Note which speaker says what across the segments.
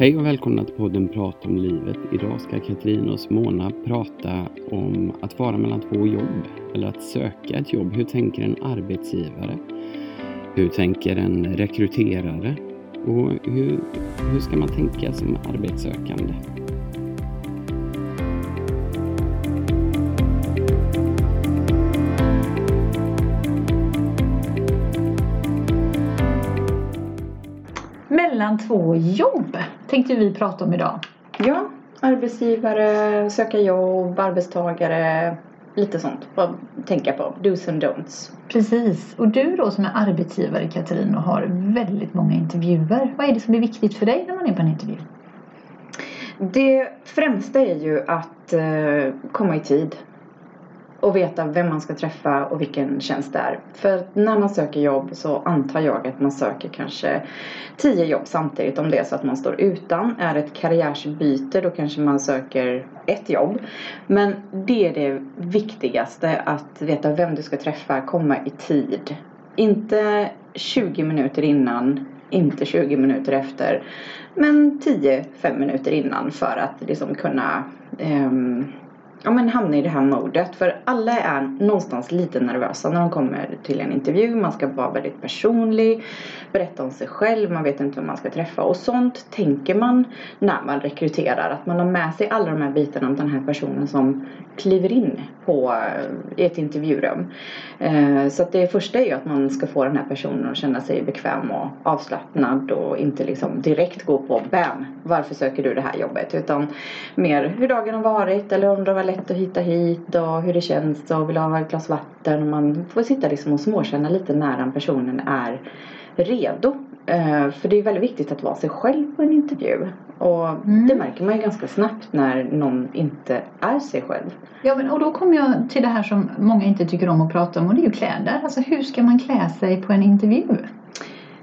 Speaker 1: Hej och välkomna till podden Prata om livet. Idag ska Katrin och Simona prata om att vara mellan två jobb eller att söka ett jobb. Hur tänker en arbetsgivare? Hur tänker en rekryterare? Och hur, hur ska man tänka som arbetssökande?
Speaker 2: Mellan två jobb tänkte vi prata om idag.
Speaker 3: Ja, arbetsgivare, söka jobb, arbetstagare, lite sånt. Vad tänka på. Do's and don'ts.
Speaker 2: Precis. Och du då som är arbetsgivare Katarina och har väldigt många intervjuer. Vad är det som är viktigt för dig när man är på en intervju?
Speaker 3: Det främsta är ju att eh, komma i tid. Och veta vem man ska träffa och vilken tjänst det är. För när man söker jobb så antar jag att man söker kanske tio jobb samtidigt om det är så att man står utan. Är det ett karriärsbyte då kanske man söker ett jobb. Men det är det viktigaste att veta vem du ska träffa, komma i tid. Inte 20 minuter innan, inte 20 minuter efter. Men 10-5 minuter innan för att liksom kunna um, ja, men hamna i det här modet. För alla är någonstans lite nervösa när de kommer till en intervju. Man ska vara väldigt personlig, berätta om sig själv, man vet inte vem man ska träffa. Och sånt tänker man när man rekryterar. Att man har med sig alla de här bitarna om den här personen som kliver in på, eh, i ett intervjurum. Eh, så att det första är ju att man ska få den här personen att känna sig bekväm och avslappnad och inte liksom direkt gå på BAM! Varför söker du det här jobbet? Utan mer hur dagen har varit eller om det lätt att hitta hit och hur det känns och vill ha ett glas vatten. Man får sitta liksom och småkänna lite när den personen är redo. Uh, för det är väldigt viktigt att vara sig själv på en intervju. Och mm. det märker man ju ganska snabbt när någon inte är sig själv.
Speaker 2: Ja, men, och då kommer jag till det här som många inte tycker om att prata om och det är ju kläder. Alltså hur ska man klä sig på en intervju?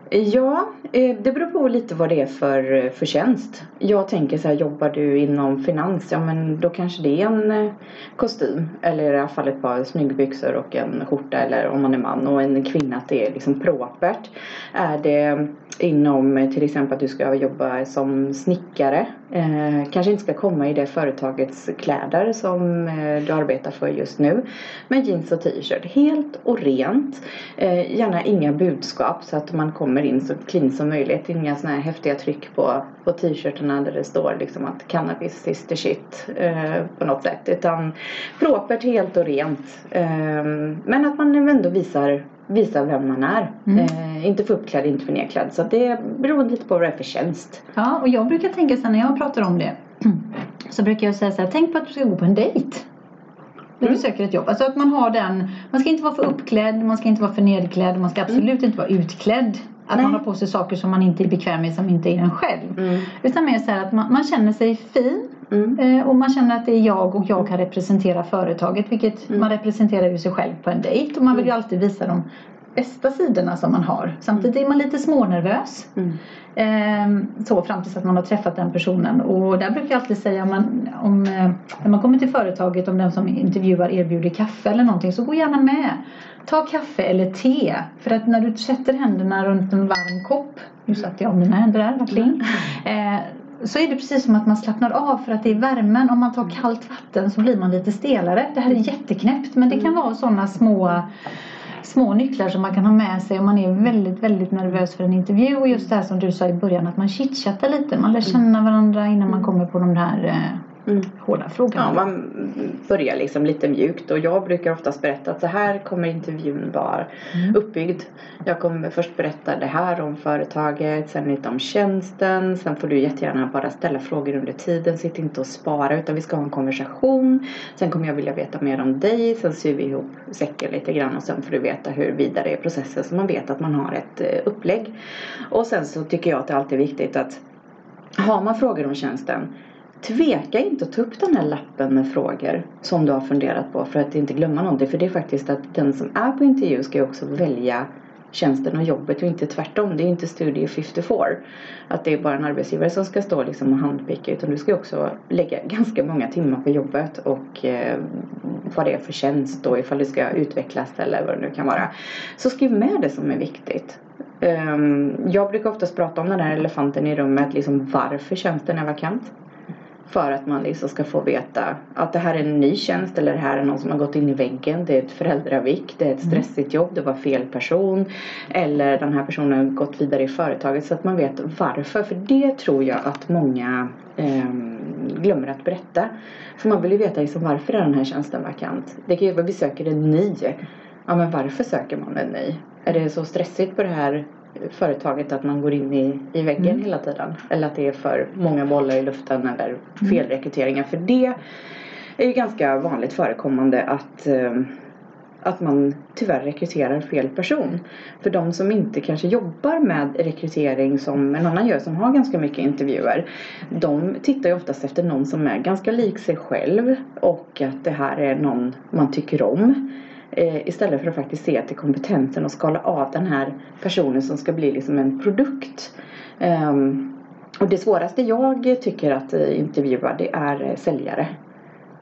Speaker 3: Ja, eh, det beror på lite vad det är för, eh, för tjänst. Jag tänker så här, jobbar du inom finans, ja men då kanske det är en eh, kostym. Eller i alla fall ett par snyggbyxor och en skjorta eller om man är man och en kvinna att det är liksom propert. Är det inom till exempel att du ska jobba som snickare. Eh, kanske inte ska komma i det företagets kläder som eh, du arbetar för just nu. Men jeans och t-shirt, helt och rent. Eh, gärna inga budskap så att man kommer in så clean som möjligt. Inga sådana här häftiga tryck på, på t-shirtarna där det står liksom att cannabis is the shit eh, på något sätt. Utan propert, helt och rent. Eh, men att man ändå visar visa vem man är. Mm. Eh, inte för uppklädd, inte för nedklädd. Så det beror lite på vad det är för tjänst.
Speaker 2: Ja, och jag brukar tänka så när jag pratar om det. Så brukar jag säga så här, tänk på att du ska gå på en dejt. När mm. du söker ett jobb. Alltså att man har den, man ska inte vara för uppklädd, man ska inte vara för nedklädd, man ska absolut mm. inte vara utklädd. Att Nej. man har på sig saker som man inte är bekväm med som inte är en själv. Mm. Utan mer så att man, man känner sig fin. Mm. Eh, och man känner att det är jag och jag kan representera företaget. Vilket mm. man representerar ju sig själv på en dejt. Och man vill ju mm. alltid visa de bästa sidorna som man har. Samtidigt är man lite smånervös. Mm. Eh, så fram tills att man har träffat den personen. Och där brukar jag alltid säga om, man, om eh, när man kommer till företaget om den som intervjuar erbjuder kaffe eller någonting så gå gärna med. Ta kaffe eller te. För att när du sätter händerna runt en varm kopp. Nu satte jag mina händer där verkligen. Eh, så är det precis som att man slappnar av för att det är värmen. Om man tar kallt vatten så blir man lite stelare. Det här är jätteknäppt men det kan vara sådana små små nycklar som man kan ha med sig om man är väldigt, väldigt nervös för en intervju. Och just det här som du sa i början att man chitchattar lite. Man lär känna varandra innan man kommer på de här eh, mm. hårda frågorna.
Speaker 3: Ja, man börjar liksom lite mjukt och jag brukar oftast berätta att så här kommer intervjun vara mm. uppbyggd. Jag kommer först berätta det här om företaget, sen lite om tjänsten. Sen får du jättegärna bara ställa frågor under tiden. Sitt inte och spara utan vi ska ha en konversation. Sen kommer jag vilja veta mer om dig. Sen syr vi ihop säcken lite grann och sen får du veta hur vidare är processen så man vet att man har ett eh, upplägg. Och sen så tycker jag att det alltid är viktigt att har man frågor om tjänsten Tveka inte att ta upp den här lappen med frågor som du har funderat på för att inte glömma någonting. För det är faktiskt att den som är på intervju ska ju också välja tjänsten och jobbet och inte tvärtom. Det är ju inte Studio 54. Att det är bara en arbetsgivare som ska stå liksom och handpicka utan du ska ju också lägga ganska många timmar på jobbet och eh, vad det är för tjänst och ifall det ska utvecklas eller vad det nu kan vara. Så skriv med det som är viktigt. Um, jag brukar oftast prata om den här elefanten i rummet, liksom varför tjänsten är vakant. För att man liksom ska få veta att det här är en ny tjänst eller det här är någon som har gått in i väggen. Det är ett föräldravik, det är ett stressigt jobb, det var fel person. Eller den här personen har gått vidare i företaget så att man vet varför. För det tror jag att många eh, glömmer att berätta. För man vill ju veta liksom varför är den här tjänsten vakant. Det kan ju vara vi söker en ny. Ja men varför söker man en ny? Är det så stressigt på det här företaget att man går in i, i väggen mm. hela tiden. Eller att det är för många bollar i luften eller mm. felrekryteringar. För det är ju ganska vanligt förekommande att eh, att man tyvärr rekryterar fel person. För de som inte kanske jobbar med rekrytering som en annan gör som har ganska mycket intervjuer. De tittar ju oftast efter någon som är ganska lik sig själv och att det här är någon man tycker om. Eh, istället för att faktiskt se till kompetensen och skala av den här personen som ska bli liksom en produkt. Um, och det svåraste jag tycker att uh, intervjua det är uh, säljare.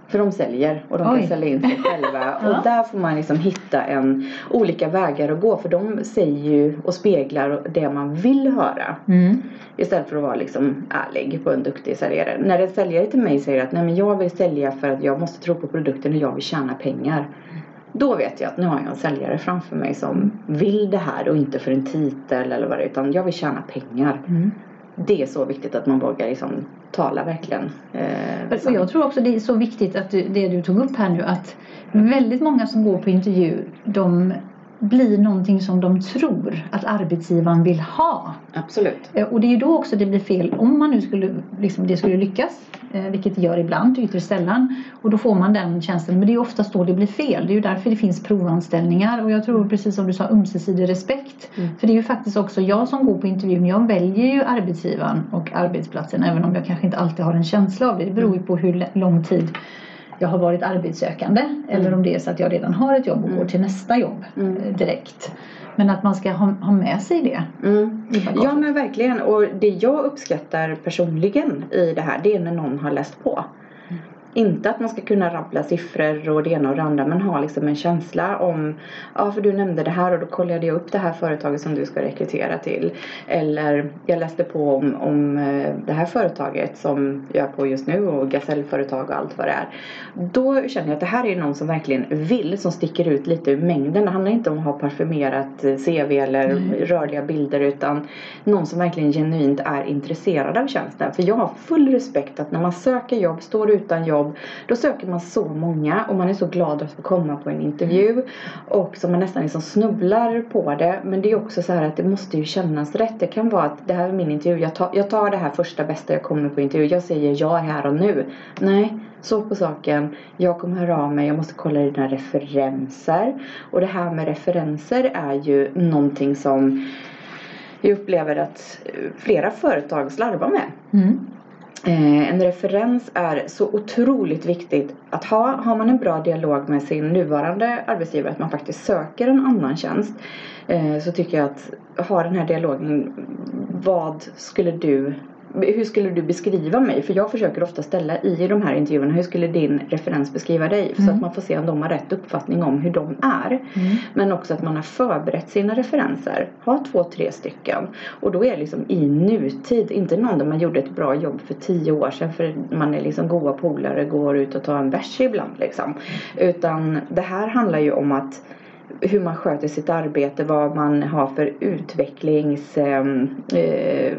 Speaker 3: För de säljer och de Oj. kan sälja in sig själva. ja. Och där får man liksom hitta en, olika vägar att gå. För de säger ju och speglar det man vill höra. Mm. Istället för att vara liksom ärlig på en duktig säljare. När en säljare till mig säger att Nej, men jag vill sälja för att jag måste tro på produkten och jag vill tjäna pengar. Då vet jag att nu har jag en säljare framför mig som vill det här och inte för en titel eller vad det är utan jag vill tjäna pengar. Mm. Det är så viktigt att man vågar liksom tala verkligen.
Speaker 2: Eh, och jag tror också det är så viktigt att du, det du tog upp här nu att väldigt många som går på intervju de blir någonting som de tror att arbetsgivaren vill ha.
Speaker 3: Absolut.
Speaker 2: Eh, och det är ju då också det blir fel om man nu skulle, liksom, det skulle lyckas. Eh, vilket det gör ibland, ytterst sällan. Och då får man den tjänsten. Men det är oftast då det blir fel. Det är ju därför det finns provanställningar. Och jag tror precis som du sa, ömsesidig respekt. Mm. För det är ju faktiskt också jag som går på intervjun. Jag väljer ju arbetsgivaren och arbetsplatsen. Även om jag kanske inte alltid har en känsla av det. Det beror ju mm. på hur lång tid jag har varit arbetssökande mm. eller om det är så att jag redan har ett jobb och går mm. till nästa jobb mm. Eh, direkt. Men att man ska ha, ha med sig det.
Speaker 3: Mm. Ja men verkligen och det jag uppskattar personligen i det här det är när någon har läst på. Inte att man ska kunna rabbla siffror och det ena och det andra men ha liksom en känsla om Ja för du nämnde det här och då kollade jag upp det här företaget som du ska rekrytera till. Eller jag läste på om, om eh, det här företaget som jag är på just nu och gasellföretag och allt vad det är. Då känner jag att det här är någon som verkligen vill som sticker ut lite ur mängden. Det handlar inte om att ha parfymerat eh, CV eller mm. rörliga bilder utan någon som verkligen genuint är intresserad av tjänsten. För jag har full respekt att när man söker jobb, står utan jobb jobb. Då söker man så många och man är så glad att få komma på en intervju. Mm. Och så man nästan liksom snubblar på det. Men det är också så här att det måste ju kännas rätt. Det kan vara att det här är min intervju. Jag tar, jag tar det här första bästa jag kommer på intervju. Jag säger ja här och nu. Nej, så på saken. Jag kommer höra av mig. Jag måste kolla dina referenser. Och det här med referenser är ju någonting som jag upplever att flera företag slarvar med. Mm. Eh, en referens är så otroligt viktigt att ha. Har man en bra dialog med sin nuvarande arbetsgivare att man faktiskt söker en annan tjänst eh, så tycker jag att ha den här dialogen. Vad skulle du hur skulle du beskriva mig? För jag försöker ofta ställa i de här intervjuerna, hur skulle din referens beskriva dig? Mm. Så att mm. man får se om de har rätt uppfattning om hur de är. Mm. Men också att man har förberett sina referenser. Ha två, tre stycken. Och då är det liksom i nutid, inte någon där man gjorde ett bra jobb för tio år sedan för man är liksom goa polare, går ut och tar en bärs ibland liksom. Utan det här handlar ju om att hur man sköter sitt arbete, vad man har för utvecklings... Eh, eh,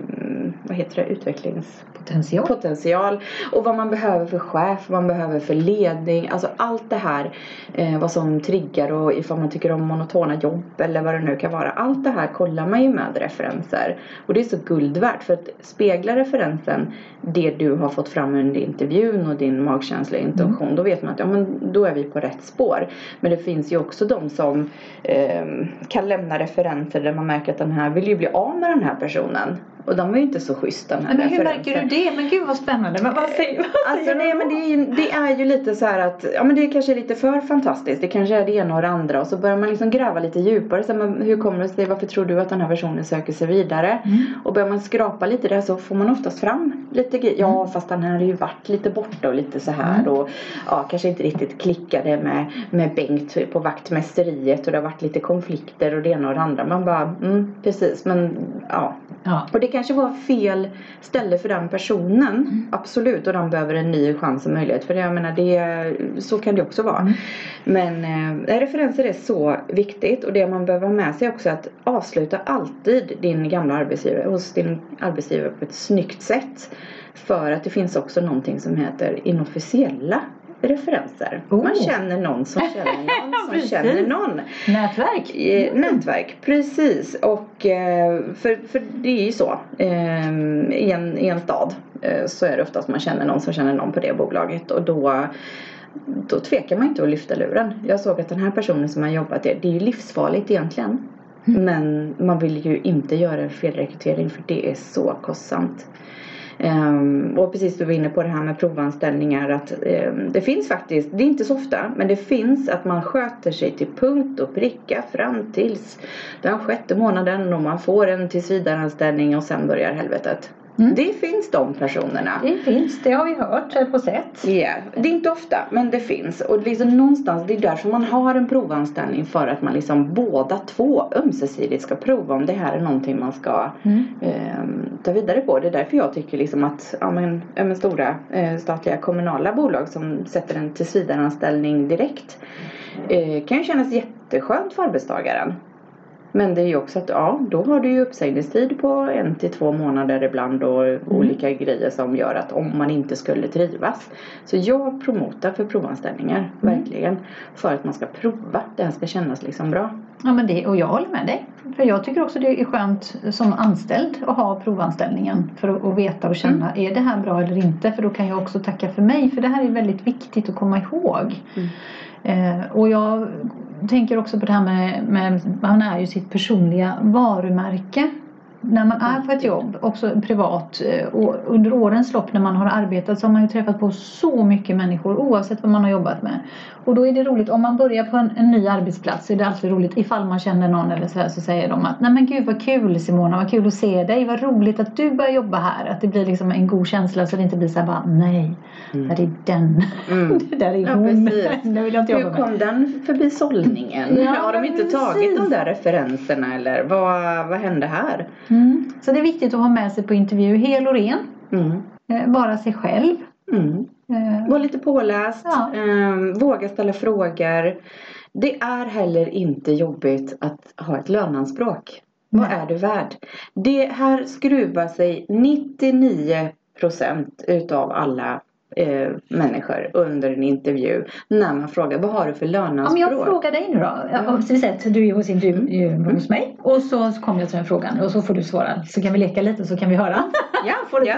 Speaker 3: vad heter det? Utvecklings
Speaker 2: potential.
Speaker 3: potential och vad man behöver för chef, vad man behöver för ledning. Alltså allt det här eh, vad som triggar och ifall man tycker om monotona jobb eller vad det nu kan vara. Allt det här kollar man ju med referenser och det är så guld värt för att spegla referensen det du har fått fram under intervjun och din magkänsla och intention mm. då vet man att ja, men då är vi på rätt spår. Men det finns ju också de som Ehm, kan lämna referenser där man märker att den här vill ju bli av med den här personen. Och de är ju inte så schysst den här
Speaker 2: Men hur märker du det? Men gud vad spännande. Men vad säger, vad
Speaker 3: Alltså
Speaker 2: säger
Speaker 3: nej
Speaker 2: du
Speaker 3: men det är, ju, det är ju lite så här att, ja men det är kanske lite för fantastiskt. Det kanske är det ena och det andra och så börjar man liksom gräva lite djupare. Så men hur kommer det sig, varför tror du att den här personen söker sig vidare?
Speaker 2: Mm.
Speaker 3: Och börjar man skrapa lite där så får man oftast fram lite grejer. Ja
Speaker 2: Mm.
Speaker 3: fast den här har ju varit lite borta och lite så här och ja kanske inte riktigt klickade med, med Bengt på vaktmästeriet och det har varit lite konflikter och det ena och det andra. Man bara, mm precis men ja.
Speaker 2: Ja.
Speaker 3: Och det kanske var fel ställe för den personen. Absolut. Och den behöver en ny chans och möjlighet. För jag menar, det, så kan det också vara.
Speaker 2: Mm.
Speaker 3: Men eh, referenser är så viktigt. Och det man behöver ha med sig också är att avsluta alltid din gamla arbetsgivare hos din arbetsgivare på ett snyggt sätt. För att det finns också någonting som heter inofficiella referenser.
Speaker 2: Oh.
Speaker 3: Man känner någon som känner någon som känner någon.
Speaker 2: Nätverk.
Speaker 3: Eh, Nätverk, precis. Och eh, för, för det är ju så. Eh, I en, i en stad så är det oftast man känner någon som känner någon på det bolaget. Och då, då tvekar man inte att lyfta luren. Jag såg att den här personen som har jobbat där, det är ju livsfarligt egentligen. Men man vill ju inte göra en felrekrytering för det är så kostsamt. Ehm, och precis du var inne på det här med provanställningar att ehm, det finns faktiskt, det är inte så ofta, men det finns att man sköter sig till punkt och pricka fram tills den sjätte månaden och man får en tillsvidareanställning och sen börjar helvetet.
Speaker 2: Mm.
Speaker 3: Det finns de personerna.
Speaker 2: Det finns, det har vi hört eh, på sätt.
Speaker 3: Ja, det är inte ofta men det finns och liksom någonstans det är därför man har en provanställning för att man liksom båda två ömsesidigt ska prova om det här är någonting man ska
Speaker 2: Mm.
Speaker 3: eh, ta vidare på. Det är därför jag tycker liksom att ja, men, men stora eh, statliga kommunala bolag som sätter en tillsvidareanställning direkt eh, kan ju kännas jätteskönt för arbetstagaren. Men det är ju också att ja, då har du ju uppsägningstid på en till två månader ibland och olika grejer som gör att om man inte skulle trivas. Så jag promotar för provanställningar, verkligen. För att man ska prova, det här ska kännas liksom bra.
Speaker 2: Ja, men det, och jag håller med dig. För jag tycker också det är skönt som anställd att ha provanställningen. För att, att veta och känna, är det här bra eller inte? För då kan jag också tacka för mig. För det här är väldigt viktigt att komma ihåg.
Speaker 3: Mm.
Speaker 2: Eh, och jag tänker också på det här med, med, man är ju sitt personliga varumärke. När man är på ett jobb, också privat eh, och under årens lopp när man har arbetat så har man ju träffat på så mycket människor oavsett vad man har jobbat med. Och då är det roligt, om man börjar på en, en ny arbetsplats så är det alltid roligt ifall man känner någon eller så här så säger de att Nej men gud vad kul Simona, vad kul att se dig, vad roligt att du börjar jobba här. Att det blir liksom en god känsla så det inte blir så här bara nej,
Speaker 3: Mm.
Speaker 2: där är den,
Speaker 3: Mm.
Speaker 2: det där är
Speaker 3: Ja,
Speaker 2: hon,
Speaker 3: precis.
Speaker 2: det vill jag inte
Speaker 3: Hur
Speaker 2: jobba med.
Speaker 3: kom den förbi sållningen?
Speaker 2: Ja,
Speaker 3: har de inte tagit
Speaker 2: precis.
Speaker 3: de där referenserna eller vad, vad hände här?
Speaker 2: Mm. Så det är viktigt att ha med sig på intervju, hel och ren,
Speaker 3: Mm.
Speaker 2: eh, vara sig själv.
Speaker 3: Mm.
Speaker 2: Eh,
Speaker 3: Var lite påläst,
Speaker 2: Ja.
Speaker 3: ehm, våga ställa frågor. Det är heller inte jobbigt att ha ett lönanspråk. Vad är du värd? Det här skruvar sig 99% utav alla eh, människor under en intervju när man frågar vad har du för
Speaker 2: Ja,
Speaker 3: lönanspråk?
Speaker 2: men jag frågar dig nu då. Ja, och så vi säger att du är hos, intervju,
Speaker 3: Mm.
Speaker 2: hos mig och så kommer jag till den frågan och så får du svara. Så kan vi leka lite så kan vi höra.
Speaker 3: Ja,
Speaker 2: Får du
Speaker 3: ja.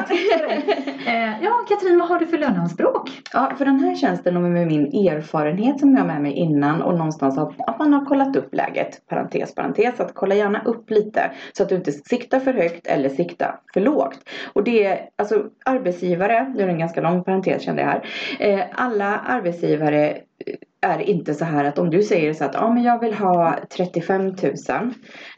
Speaker 2: Eh, ja, Katrin, vad har du för lönanspråk?
Speaker 3: Ja, för den här tjänsten och med min erfarenhet som jag har med mig innan och någonstans att, att man har kollat upp läget, parentes, parentes, att kolla gärna upp lite så att du inte siktar för högt eller siktar för lågt. Och det är alltså arbetsgivare, nu är det en ganska lång parentes kände jag här, eh, alla arbetsgivare eh, är inte så här att om du säger så att ja, men jag vill ha 35 000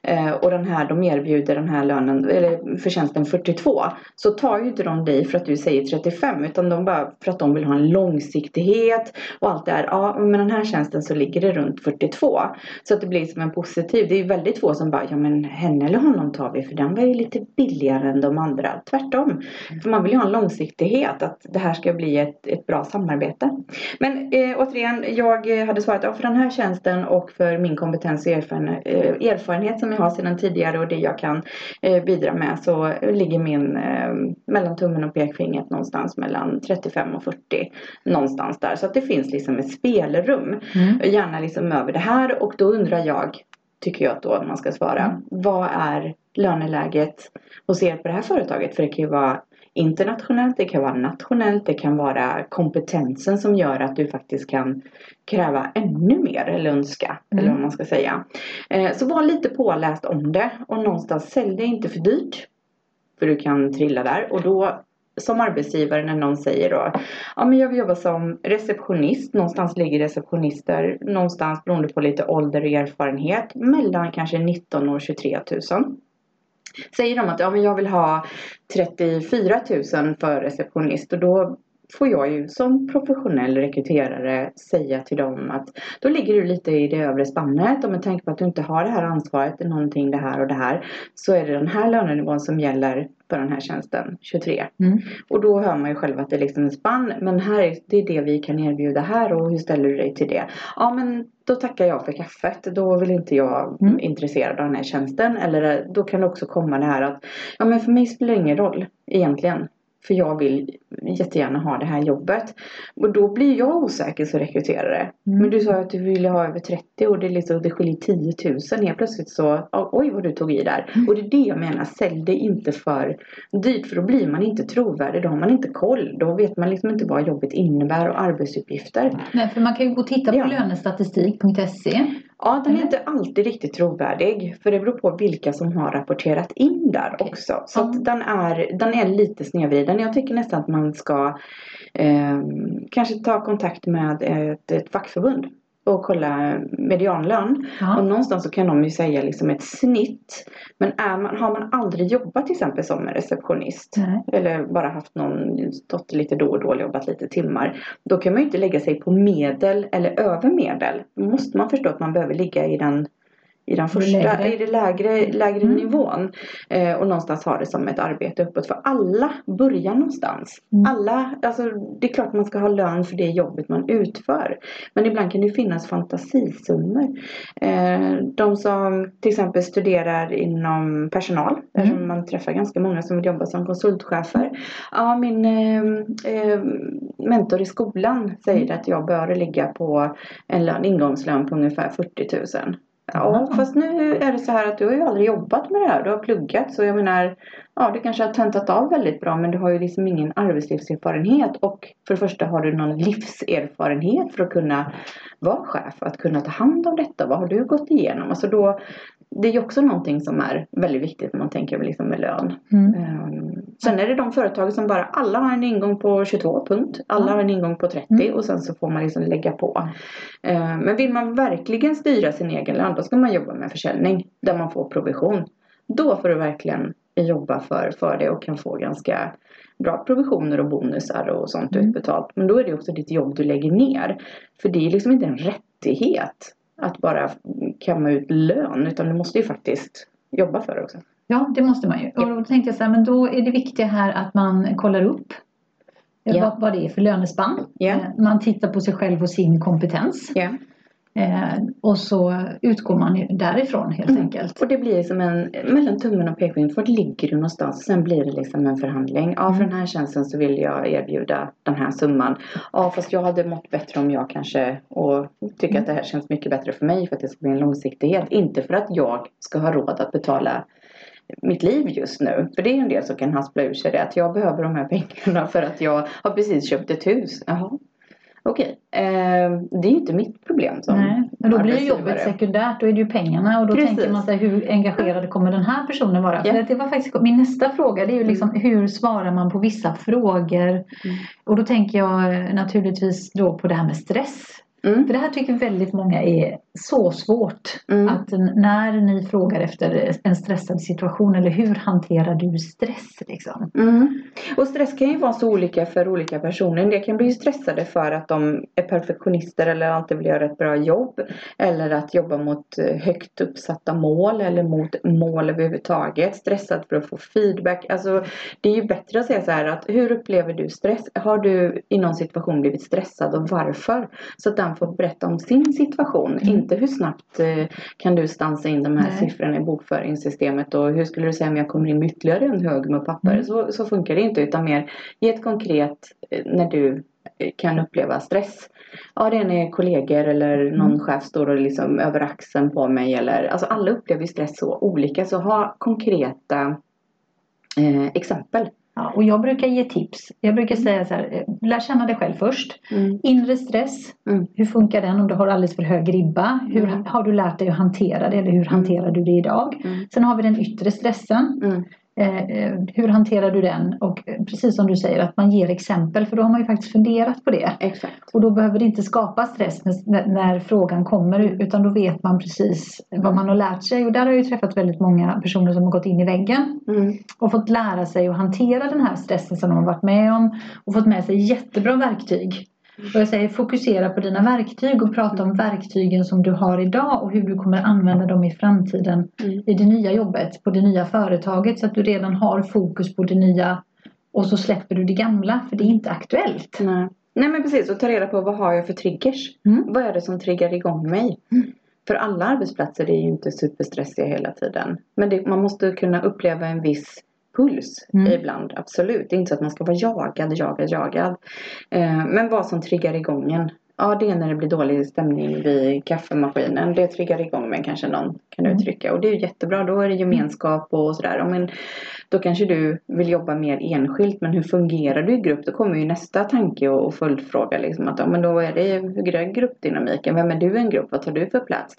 Speaker 3: eh, och den här, de erbjuder den här lönen eller förtjänsten 42 så tar ju inte de dig för att du säger 35 utan de bara för att de vill ha en långsiktighet och allt det här. Ja, men den här tjänsten så ligger det runt 42 så att det blir som en positiv. Det är ju väldigt få som bara ja men henne eller honom tar vi för den var ju lite billigare än de andra. Tvärtom. För man vill ju ha en långsiktighet att det här ska bli ett, ett bra samarbete. Men eh, återigen, jag hade svarat ja, för den här tjänsten och för min kompetens och erfarenhet, eh, erfarenhet som jag har sedan tidigare och det jag kan eh, bidra med så ligger min eh, mellan tummen och pekfingret någonstans mellan 35 och 40 någonstans där. Så att det finns liksom ett spelrum.
Speaker 2: Mm.
Speaker 3: Gärna liksom över det här och då undrar jag, tycker jag då man ska svara, vad är löneläget hos er på det här företaget? För det kan ju vara internationellt, det kan vara nationellt, det kan vara kompetensen som gör att du faktiskt kan kräva ännu mer eller önska,
Speaker 2: Mm.
Speaker 3: eller vad man ska säga. Eh, så var lite påläst om det och någonstans sälj det inte för dyrt. För du kan trilla där och då som arbetsgivare när någon säger då Ja men jag vill jobba som receptionist. Någonstans ligger receptionister någonstans beroende på lite ålder och erfarenhet mellan kanske 19 och 23 000. Säger de att ja, men jag vill ha 34 000 för receptionist och då får jag ju som professionell rekryterare säga till dem att då ligger du lite i det övre spannet och med tanke på att du inte har det här ansvaret, i någonting det här och det här så är det den här lönenivån som gäller på den här tjänsten, 23.
Speaker 2: Mm.
Speaker 3: Och då hör man ju själv att det är liksom en spann. Men här är, det är det vi kan erbjuda här och hur ställer du dig till det? Ja men då tackar jag för kaffet. Då vill inte jag
Speaker 2: Mm.
Speaker 3: intresserad av den här tjänsten. Eller eh, då kan det också komma det här att ja men för mig spelar det ingen roll egentligen. För jag vill jättegärna ha det här jobbet. Och då blir jag osäker som rekryterare.
Speaker 2: Mm.
Speaker 3: Men du sa att du ville ha över 30 och det, är liksom, det skiljer 10 000. Helt plötsligt så, oj vad du tog i där.
Speaker 2: Mm.
Speaker 3: Och det är det jag menar, sälj det inte för dyrt. För då blir man inte trovärdig. Då har man inte koll. Då vet man liksom inte vad jobbet innebär och arbetsuppgifter.
Speaker 2: Nej, för man kan ju gå och titta på
Speaker 3: Ja.
Speaker 2: lönestatistik.se.
Speaker 3: Ja, den är inte alltid riktigt trovärdig. För det beror på vilka som har rapporterat in där
Speaker 2: Okej.
Speaker 3: också. Så att den, är, den är lite snedvriden. Jag tycker nästan att man ska eh, kanske ta kontakt med ett, ett fackförbund. Och kolla medianlön. Och
Speaker 2: Ja.
Speaker 3: någonstans så kan de ju säga liksom ett snitt. Men är man, har man aldrig jobbat till exempel som en receptionist.
Speaker 2: Nej.
Speaker 3: Eller bara haft någon, stått lite då och då och jobbat lite timmar. Då kan man ju inte lägga sig på medel eller över medel. Då måste man förstå att man behöver ligga i den i den första,
Speaker 2: lägre.
Speaker 3: i det lägre, lägre
Speaker 2: Mm.
Speaker 3: nivån. Eh, och någonstans ha det som ett arbete uppåt. För alla börjar någonstans.
Speaker 2: Mm.
Speaker 3: Alla, alltså det är klart man ska ha lön för det jobbet man utför. Men ibland kan det finnas fantasisummor. Eh, de som till exempel studerar inom personal. Eftersom man träffar ganska många som vill jobba som konsultchefer. Ja, min eh, eh, mentor i skolan säger att jag bör ligga på en lön, ingångslön på ungefär 40 000. Ja, fast nu är det så här att du har ju aldrig jobbat med det här. Du har pluggat så jag menar Ja, du kanske har tentat av väldigt bra men du har ju liksom ingen arbetslivserfarenhet och för det första har du någon livserfarenhet för att kunna vara chef, att kunna ta hand om detta. Vad har du gått igenom? Alltså då, det är ju också någonting som är väldigt viktigt när man tänker liksom med lön.
Speaker 2: Mm.
Speaker 3: Um, sen är det de företag som bara alla har en ingång på 22 punkt. Alla
Speaker 2: Ja.
Speaker 3: har en ingång på 30
Speaker 2: Mm.
Speaker 3: och sen så får man liksom lägga på. Uh, men vill man verkligen styra sin egen lön då ska man jobba med försäljning där man får provision. Då får du verkligen jobba för, för det och kan få ganska bra provisioner och bonusar och sånt
Speaker 2: Mm.
Speaker 3: utbetalt. Men då är det också ditt jobb du lägger ner. För det är liksom inte en rättighet att bara kamma ut lön utan du måste ju faktiskt jobba för det också.
Speaker 2: Ja, det måste man ju. Och då tänkte jag så här, men då är det viktiga här att man kollar upp
Speaker 3: Ja.
Speaker 2: vad, vad det är för lönespann. Eh, Man tittar på sig själv och sin kompetens.
Speaker 3: Ja.
Speaker 2: Eh, och så utgår man därifrån helt
Speaker 3: Mm.
Speaker 2: enkelt.
Speaker 3: Och det blir som en, mellan tummen och pekfingret, var ligger du någonstans? Sen blir det liksom en förhandling. Ja, för
Speaker 2: Mm.
Speaker 3: den här tjänsten så vill jag erbjuda den här summan. Ja, fast jag hade mått bättre om jag kanske, och tycker att det här känns mycket bättre för mig för att det ska bli en långsiktighet. Inte för att jag ska ha råd att betala mitt liv just nu. För det är en del som kan haspla ur sig det. Att jag behöver de här pengarna för att jag har precis köpt ett hus. Jaha. Okej. Eh, det är inte mitt problem som
Speaker 2: Nej, men då blir jobbet sekundärt. Då är det ju pengarna och då
Speaker 3: Precis.
Speaker 2: tänker man sig hur engagerad kommer den här personen vara? För det var faktiskt min nästa fråga. Det är ju liksom
Speaker 3: Mm.
Speaker 2: hur svarar man på vissa frågor? Och då tänker jag eh, naturligtvis då på det här med stress.
Speaker 3: Mm.
Speaker 2: För det här tycker väldigt många är så svårt.
Speaker 3: Mm.
Speaker 2: Att när ni frågar efter en stressad situation eller hur hanterar du stress liksom?
Speaker 3: Mm. Och stress kan ju vara så olika för olika personer. En del kan bli stressade för att de är perfektionister eller alltid vill göra ett bra jobb. Eller att jobba mot eh, högt uppsatta mål eller mot mål överhuvudtaget. Stressad för att få feedback. Alltså det är ju bättre att säga så här att hur upplever du stress? Har du i någon situation blivit stressad och varför? Så att den får berätta om sin situation. Inte hur snabbt eh, kan du stansa in de här
Speaker 2: Nej.
Speaker 3: siffrorna i bokföringssystemet och hur skulle du säga om jag kommer in med ytterligare en hög med papper?
Speaker 2: Mm.
Speaker 3: Så, så funkar det inte utan mer ge ett konkret eh, när du eh, kan uppleva stress. Ja, det är när kollegor eller någon
Speaker 2: Mm.
Speaker 3: chef står och liksom över axeln på mig eller alltså alla upplever stress så olika så ha konkreta eh, exempel.
Speaker 2: Ja, och jag brukar ge tips. Jag brukar säga så här, eh, lär känna dig själv först. Inre stress,
Speaker 3: Mm.
Speaker 2: hur funkar den om du har alldeles för hög ribba? Hur
Speaker 3: Mm.
Speaker 2: har du lärt dig att hantera det eller hur hanterar du det idag?
Speaker 3: Mm.
Speaker 2: Sen har vi den yttre stressen. Eh, eh, hur hanterar du den? Och eh, precis som du säger att man ger exempel för då har man ju faktiskt funderat på det.
Speaker 3: Exakt.
Speaker 2: Och då behöver det inte skapa stress när, när frågan kommer utan då vet man precis vad man har lärt sig. Och där har jag ju träffat väldigt många personer som har gått in i väggen
Speaker 3: Mm.
Speaker 2: och fått lära sig att hantera den här stressen som de har varit med om och fått med sig jättebra verktyg. Och jag säger fokusera på dina verktyg och prata om verktygen som du har idag och hur du kommer använda dem i framtiden
Speaker 3: Mm.
Speaker 2: i det nya jobbet, på det nya företaget så att du redan har fokus på det nya och så släpper du det gamla för det är inte aktuellt.
Speaker 3: Nej. Nej men precis och ta reda på vad har jag för triggers?
Speaker 2: Mm.
Speaker 3: Vad är det som triggar igång mig?
Speaker 2: Mm.
Speaker 3: För alla arbetsplatser är ju inte superstressiga hela tiden. Men det, man måste kunna uppleva en viss puls
Speaker 2: Mm.
Speaker 3: ibland, absolut. Det är inte så att man ska vara jagad, jagad, jagad. Eh, men vad som triggar igång en. Ja, det är när det blir dålig stämning vid kaffemaskinen. Det triggar igång mig kanske någon kan
Speaker 2: Mm.
Speaker 3: uttrycka. Och det är jättebra. Då är det gemenskap och sådär. Men då kanske du vill jobba mer enskilt. Men hur fungerar du i grupp? Då kommer ju nästa tanke och, och följdfråga. Liksom att, ja, men då är det, hur är gruppdynamiken? Vem är du i en grupp? Vad tar du för plats?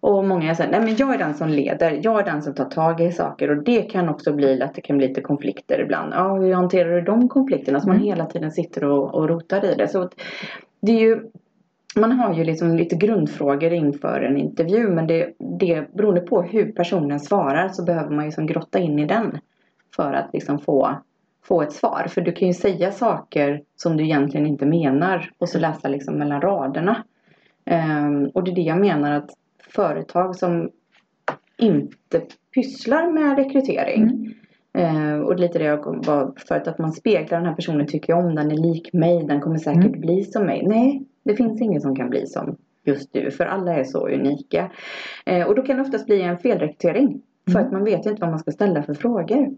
Speaker 3: Och många säger, nej men jag är den som leder. Jag är den som tar tag i saker. Och det kan också bli att det kan bli lite konflikter ibland. Ja, hur hanterar du de konflikterna? Så man
Speaker 2: Mm.
Speaker 3: hela tiden sitter och, och rotar i det. Så det är ju man har ju liksom lite grundfrågor inför en intervju men det, det beroende på hur personen svarar så behöver man ju liksom grotta in i den för att liksom få, få ett svar. För du kan ju säga saker som du egentligen inte menar och så läsa liksom mellan raderna. Um, och det är det jag menar att företag som inte pysslar med rekrytering
Speaker 2: Mm.
Speaker 3: Eh, och lite det jag var förut att man speglar den här personen, tycker jag om den, är lik mig, den kommer säkert
Speaker 2: Mm.
Speaker 3: bli som mig. Nej, det finns ingen som kan bli som just du, för alla är så unika. Eh, och då kan det oftast bli en felrekrytering, för
Speaker 2: Mm.
Speaker 3: att man vet inte vad man ska ställa för frågor.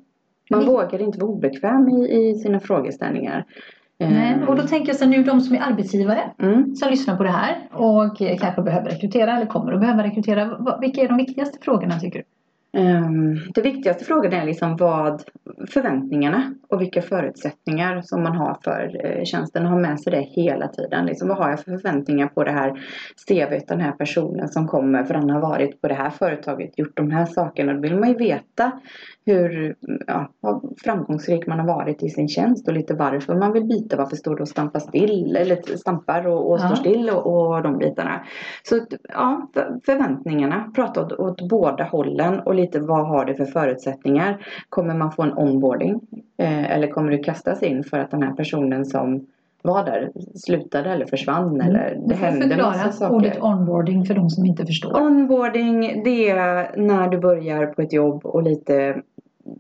Speaker 3: Man
Speaker 2: Nej.
Speaker 3: vågar inte vara obekväm i, i sina frågeställningar. Eh,
Speaker 2: Nej, och då tänker jag så nu de som är arbetsgivare
Speaker 3: mm.
Speaker 2: som lyssnar på det här och eh, kanske behöver rekrytera eller kommer att behöva rekrytera. Vilka är de viktigaste frågorna tycker du?
Speaker 3: Ehm, Det viktigaste frågan är liksom vad förväntningarna och vilka förutsättningar som man har för eh, tjänsten. Ha med sig det hela tiden. Liksom, vad har jag för förväntningar på det här CVt, den här personen som kommer för han har varit på det här företaget, gjort de här sakerna. Då vill man ju veta hur ja, framgångsrik man har varit i sin tjänst och lite varför man vill byta. Varför står det och stampar still eller stampar och, och
Speaker 2: Ja.
Speaker 3: står still och, och de bitarna. Så ja, för- förväntningarna. Prata åt, åt båda hållen och lite vad har det för förutsättningar. Kommer man få en onboarding? Eh, eller kommer du kastas in för att den här personen som var där slutade eller försvann eller det
Speaker 2: Du
Speaker 3: hände massa saker.
Speaker 2: ordet onboarding för de som inte förstår.
Speaker 3: Onboarding det är när du börjar på ett jobb och lite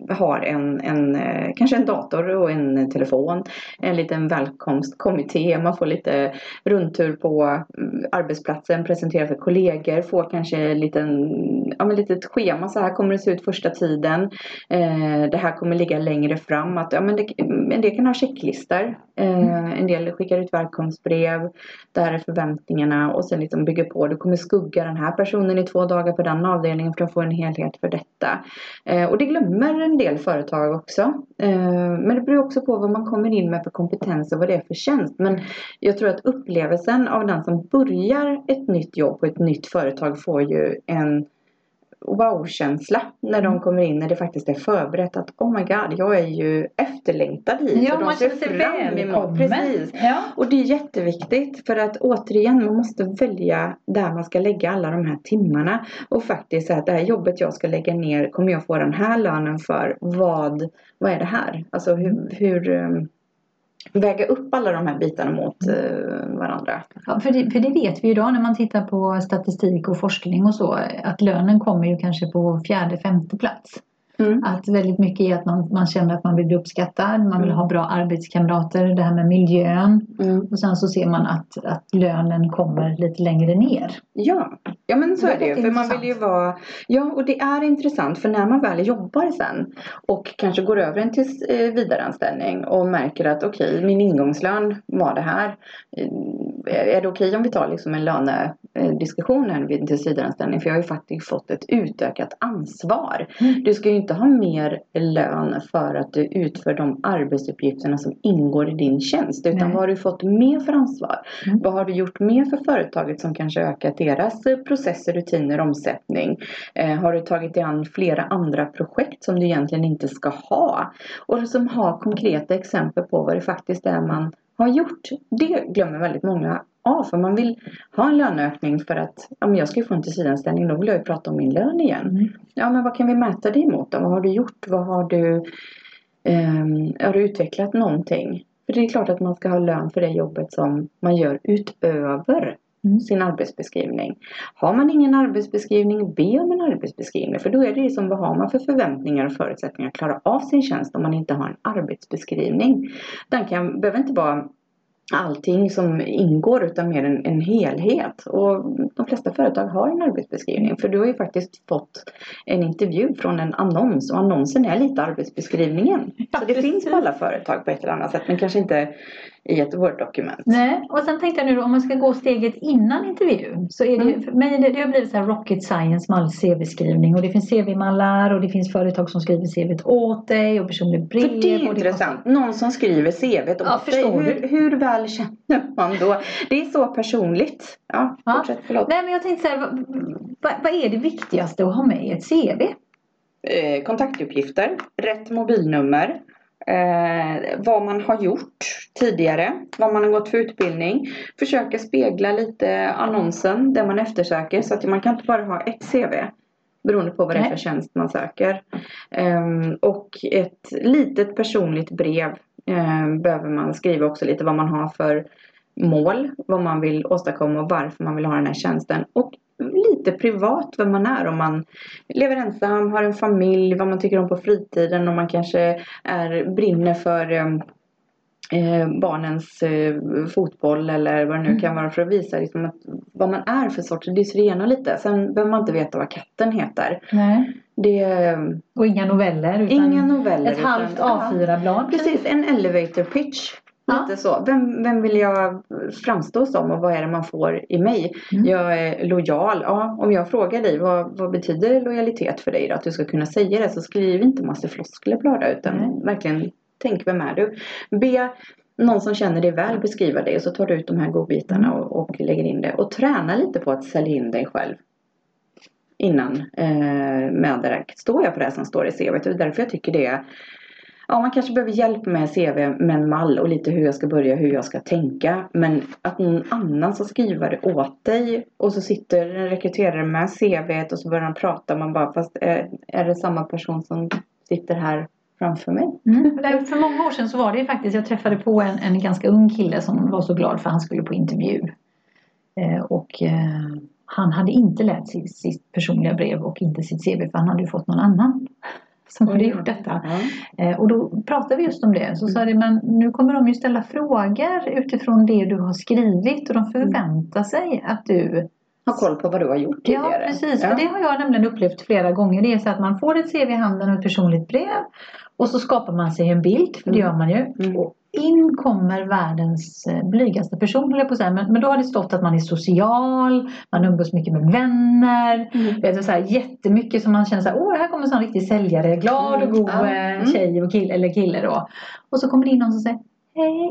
Speaker 3: har en, en eh, kanske en dator och en telefon. En liten välkomstkommitté. Man får lite rundtur på mm, arbetsplatsen, presentera för kollegor, får kanske en liten, ja, men litet schema. Så här kommer det se ut första tiden. Eh, det här kommer ligga längre fram. Att, ja, men det, en del kan ha checklistor. Eh, en del skickar ut välkomstbrev. Där är förväntningarna och sen liksom bygger på. Du kommer skugga den här personen i två dagar på den avdelningen för att få en helhet för detta. Eh, och det glömmer en del företag också. Eh, men det beror också på vad man kommer in med för kompetens och vad det är för tjänst. Men jag tror att upplevelsen av den som börjar ett nytt jobb på ett nytt företag får ju en wow-känsla när de kommer in när det faktiskt är förberett att oh my god, jag är ju efterlängtad hit.
Speaker 2: Ja,
Speaker 3: och de
Speaker 2: man
Speaker 3: ser fram
Speaker 2: välkommen.
Speaker 3: Precis.
Speaker 2: Ja.
Speaker 3: Och det är jätteviktigt för att återigen man måste välja där man ska lägga alla de här timmarna. Och faktiskt säga att det här jobbet jag ska lägga ner kommer jag få den här lönen för. Vad, vad är det här? Alltså hur, hur um, väga upp alla de här bitarna mot uh, varandra.
Speaker 2: Ja, för, det, för det vet vi idag när man tittar på statistik och forskning och så att lönen kommer ju kanske på fjärde, femte plats.
Speaker 3: Mm.
Speaker 2: Att väldigt mycket är att man, man känner att man vill bli uppskattad, man vill
Speaker 3: Mm.
Speaker 2: ha bra arbetskamrater, det här med miljön.
Speaker 3: Mm.
Speaker 2: Och sen så ser man att, att lönen kommer lite längre ner.
Speaker 3: Ja, ja men så
Speaker 2: Det
Speaker 3: är
Speaker 2: är
Speaker 3: det ju. För man vill ju vara... Ja, och det är intressant för när man väl jobbar sen och kanske går över en till eh, vidareanställning och märker att okej, min ingångslön var det här. Eh, Är det okej om vi tar liksom en lönediskussion här vid en tillsvidareanställning? För jag har ju faktiskt fått ett utökat ansvar.
Speaker 2: Mm.
Speaker 3: Du ska ju inte ha mer lön för att du utför de arbetsuppgifterna som ingår i din tjänst. Utan
Speaker 2: Nej.
Speaker 3: vad har du fått mer för ansvar?
Speaker 2: Mm.
Speaker 3: Vad har du gjort mer för företaget som kanske ökat deras eh, processer, rutiner, omsättning? Eh, har du tagit dig an flera andra projekt som du egentligen inte ska ha? Och som har konkreta exempel på vad det faktiskt är man har gjort. Det glömmer väldigt många av. För man vill ha en löneökning för att men jag ska ju få en tillsvidareanställning. Då vill jag ju prata om min lön igen.
Speaker 2: Mm.
Speaker 3: Ja men vad kan vi mäta det emot då? Vad har du gjort? Vad har du ehm, Har du utvecklat någonting? För det är klart att man ska ha lön för det jobbet som man gör utöver
Speaker 2: Mm.
Speaker 3: sin arbetsbeskrivning. Har man ingen arbetsbeskrivning, be om en arbetsbeskrivning. För då är det ju som vad har man för förväntningar och förutsättningar att klara av sin tjänst om man inte har en arbetsbeskrivning. Den kan, behöver inte vara allting som ingår utan mer en, en helhet. Och de flesta företag har en arbetsbeskrivning. För du har ju faktiskt fått en intervju från en annons och annonsen är lite arbetsbeskrivningen.
Speaker 2: Ja,
Speaker 3: så det
Speaker 2: precis.
Speaker 3: finns på alla företag på ett eller annat sätt men kanske inte i ett Word-dokument.
Speaker 2: Nej, och sen tänkte jag nu då, om man ska gå steget innan intervjun så är det ju,
Speaker 3: Mm.
Speaker 2: för mig det, det har blivit så här rocket science med all CV-skrivning och det finns CV-mallar och det finns företag som skriver CV åt dig och personligt brev.
Speaker 3: För det är intressant. Någon som skriver
Speaker 2: Ja,
Speaker 3: åt dig.
Speaker 2: förstår
Speaker 3: Hur, hur väl känner man då? Det är så personligt. Ja,
Speaker 2: Ja.
Speaker 3: fortsätt. Förlåt.
Speaker 2: Nej men jag tänkte så här, vad, vad, vad är det viktigaste att ha med i ett CV?
Speaker 3: Eh, kontaktuppgifter, rätt mobilnummer, eh, vad man har gjort tidigare, vad man har gått för utbildning. Försöka spegla lite annonsen, det man eftersöker. Så att man kan inte bara ha ett CV. Beroende på vad det är för tjänst man söker. Ehm, och ett litet personligt brev ehm, behöver man skriva också lite vad man har för mål, vad man vill åstadkomma och varför man vill ha den här tjänsten. Och lite privat vem man är. Om man lever ensam, har en familj, vad man tycker om på fritiden. Om man kanske är, brinner för ehm, eh, barnens eh, fotboll eller vad det nu
Speaker 2: Mm.
Speaker 3: kan vara för att visa liksom, att, vad man är för sorts. Det syrenar lite. Sen behöver man inte veta vad katten heter.
Speaker 2: Nej.
Speaker 3: Det är
Speaker 2: Och inga noveller utan
Speaker 3: inga noveller.
Speaker 2: ett
Speaker 3: utan-
Speaker 2: halvt
Speaker 3: ja,
Speaker 2: A4-blad.
Speaker 3: Precis, en elevator pitch.
Speaker 2: Ja.
Speaker 3: Lite så. Vem, vem vill jag framstå som och vad är det man får i mig?
Speaker 2: Mm.
Speaker 3: Jag är lojal. Ja, om jag frågar dig vad, vad betyder lojalitet för dig då? Att du ska kunna säga det så skriv inte massa floskler på det utan
Speaker 2: Nej.
Speaker 3: verkligen tänk vem är du? Be någon som känner dig väl beskriva dig och så tar du ut de här godbitarna och, och lägger in det. Och träna lite på att sälja in dig själv. Innan eh, med där. Står jag på det som står i CVt? Det är därför jag tycker det är Ja, man kanske behöver hjälp med CV med en mall och lite hur jag ska börja, hur jag ska tänka. Men att någon annan ska skriva det åt dig och så sitter en rekryterare med CV och så börjar han prata. Man bara, fast är, är det samma person som sitter här framför mig?
Speaker 2: Mm. För många år sedan så var det ju faktiskt, jag träffade på en, en ganska ung kille som var så glad för han skulle på intervju. Eh, och eh, han hade inte läst sitt, sitt personliga brev och inte sitt CV för han hade ju fått någon annan som hade gjort detta.
Speaker 3: Ja.
Speaker 2: Eh, och då pratade vi just om det. Så sa det, men nu kommer de ju ställa frågor utifrån det du har skrivit och de förväntar sig att du
Speaker 3: Ha koll på vad du har gjort
Speaker 2: Ja,
Speaker 3: tidigare.
Speaker 2: precis. För det har jag nämligen upplevt flera gånger. Det är så att man får ett CV i handen och ett personligt brev. Och så skapar man sig en bild, för det
Speaker 3: Mm.
Speaker 2: gör man ju.
Speaker 3: Mm.
Speaker 2: Och in kommer världens eh, blygaste person, höll jag på att säga. Men, men då har det stått att man är social, man umgås mycket med vänner.
Speaker 3: Mm.
Speaker 2: Vet, så här, jättemycket som man känner så här, åh, här kommer en sån riktig säljare, glad och
Speaker 3: Mm,
Speaker 2: god eh,
Speaker 3: mm.
Speaker 2: tjej och kille, eller kille då. Och så kommer det in någon som säger, hej.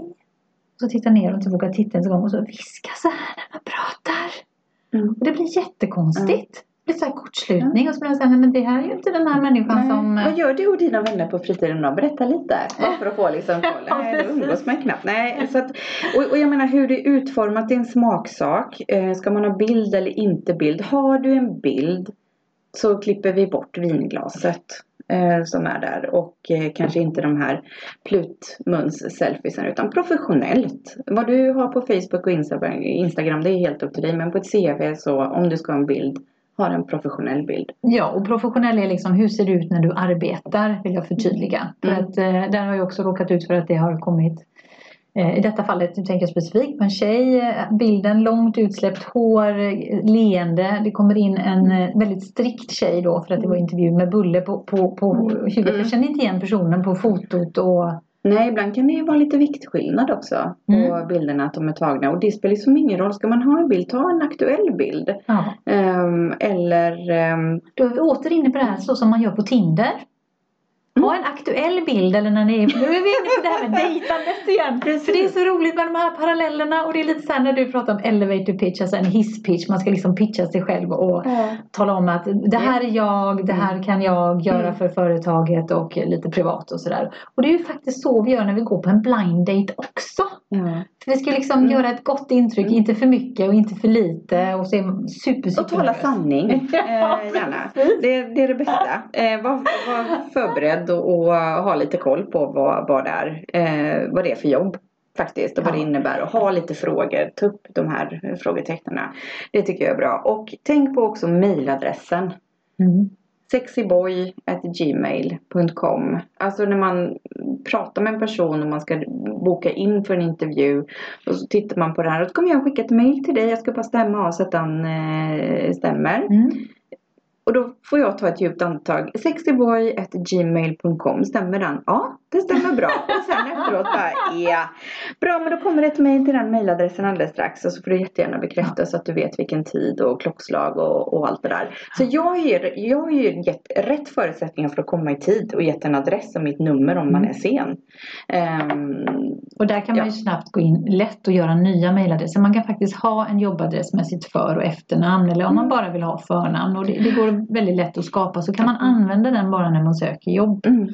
Speaker 2: Och så tittar ner och inte vågar titta ens en gång och så viskar så här när man pratar.
Speaker 3: Mm.
Speaker 2: Och det blir jättekonstigt. Det blir så här kortslutning och så blir jag så här, nej men det här är ju inte den här människan
Speaker 3: Nej.
Speaker 2: som...
Speaker 3: Vad gör du och dina vänner på fritiden då? Berätta lite. Bara för att få liksom koll. Nej, då umgås man knappt. Nej, så att, och, och jag menar hur det är utformat det är en smaksak. Eh, ska man ha bild eller inte bild? Har du en bild så klipper vi bort vinglaset eh, som är där. Och eh, kanske inte de här plutmuns-selfiesen utan professionellt. Vad du har på Facebook och Instagram, Instagram det är helt upp till dig. Men på ett CV så om du ska ha en bild, ha en professionell bild.
Speaker 2: Ja, och professionell är liksom hur ser det ut när du arbetar, vill jag förtydliga. För
Speaker 3: Mm.
Speaker 2: att eh, där har jag också råkat ut för att det har kommit eh, i detta fallet, nu tänker jag specifikt på en tjej, eh, bilden långt utsläppt hår, eh, leende. Det kommer in en eh, väldigt strikt tjej då för att det var intervju med bulle på, på, på huvudet.
Speaker 3: Mm.
Speaker 2: Jag känner inte igen personen på fotot och
Speaker 3: Nej, ibland kan det ju vara lite viktskillnad också på
Speaker 2: Mm.
Speaker 3: bilderna att de är tagna. Och det spelar liksom ingen roll. Ska man ha en bild, ta en aktuell bild.
Speaker 2: ja.
Speaker 3: Ehm, eller... ehm,
Speaker 2: Då är vi åter inne på det här så som man gör på Tinder. Ha en aktuell bild eller när ni är, nu är vi inne på det här med dejtandet igen.
Speaker 3: Precis.
Speaker 2: För det är så roligt med de här parallellerna och det är lite så här när du pratar om elevator pitch, alltså en hisspitch. Man ska liksom pitcha sig själv och tala om att det här är jag, det här kan jag göra
Speaker 3: Mm.
Speaker 2: för företaget och lite privat och sådär. Och det är ju faktiskt så vi gör när vi går på en blind date också.
Speaker 3: Ja.
Speaker 2: För vi ska liksom
Speaker 3: Mm.
Speaker 2: göra ett gott intryck,
Speaker 3: Mm.
Speaker 2: inte för mycket och inte för lite och så är man super, super
Speaker 3: Och tala sanning, eh, gärna. Det, det är det bästa. Eh, var, var förberedd och, och ha lite koll på vad, vad, det är, eh, vad det är för jobb faktiskt och vad
Speaker 2: Ja.
Speaker 3: det innebär och ha lite frågor. Ta upp de här frågetecknen. Det tycker jag är bra. Och tänk på också mejladressen.
Speaker 2: Mm.
Speaker 3: sexyboy.gmail.com Alltså när man pratar med en person och man ska boka in för en intervju och så tittar man på det här och så kommer jag skicka ett mail till dig. Jag ska bara stämma av så att den eh, stämmer.
Speaker 2: Mm.
Speaker 3: Och då får jag ta ett djupt andetag. sexyboy.gmail.com Stämmer den? Ja, det stämmer bra. Och sen efteråt bara ja. Bra, men då kommer det ett mejl till den mejladressen alldeles strax. Och så får du jättegärna bekräfta så att du vet vilken tid och klockslag och, och allt det där. Så jag har ju jag har ju gett rätt förutsättningar för att komma i tid och gett en adress och mitt nummer om man
Speaker 2: Mm.
Speaker 3: är sen. Ehm,
Speaker 2: Och där kan man
Speaker 3: Ja.
Speaker 2: ju snabbt gå in lätt och göra nya mejladresser. Man kan faktiskt ha en jobbadress med sitt för och efternamn eller om man
Speaker 3: Mm.
Speaker 2: bara vill ha förnamn. Och det, det går väldigt lätt att skapa så kan man använda den bara när man söker jobb.
Speaker 3: mm,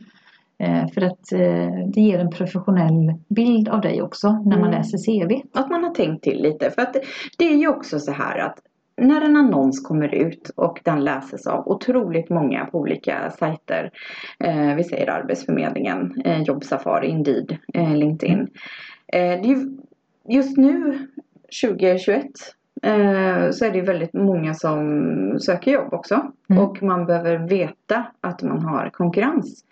Speaker 2: Eh, för att eh, det ger en professionell bild av dig också när man
Speaker 3: Mm.
Speaker 2: läser CV.
Speaker 3: Att man har tänkt till lite. För att det är ju också så här att när en annons kommer ut och den läses av otroligt många på olika sajter. Eh, vi säger Arbetsförmedlingen, eh, Jobbsafari, Indeed, eh, LinkedIn. Eh, det är ju, just nu 2021 eh, så är det ju väldigt många som söker jobb också.
Speaker 2: Mm.
Speaker 3: Och man behöver veta att man har konkurrens.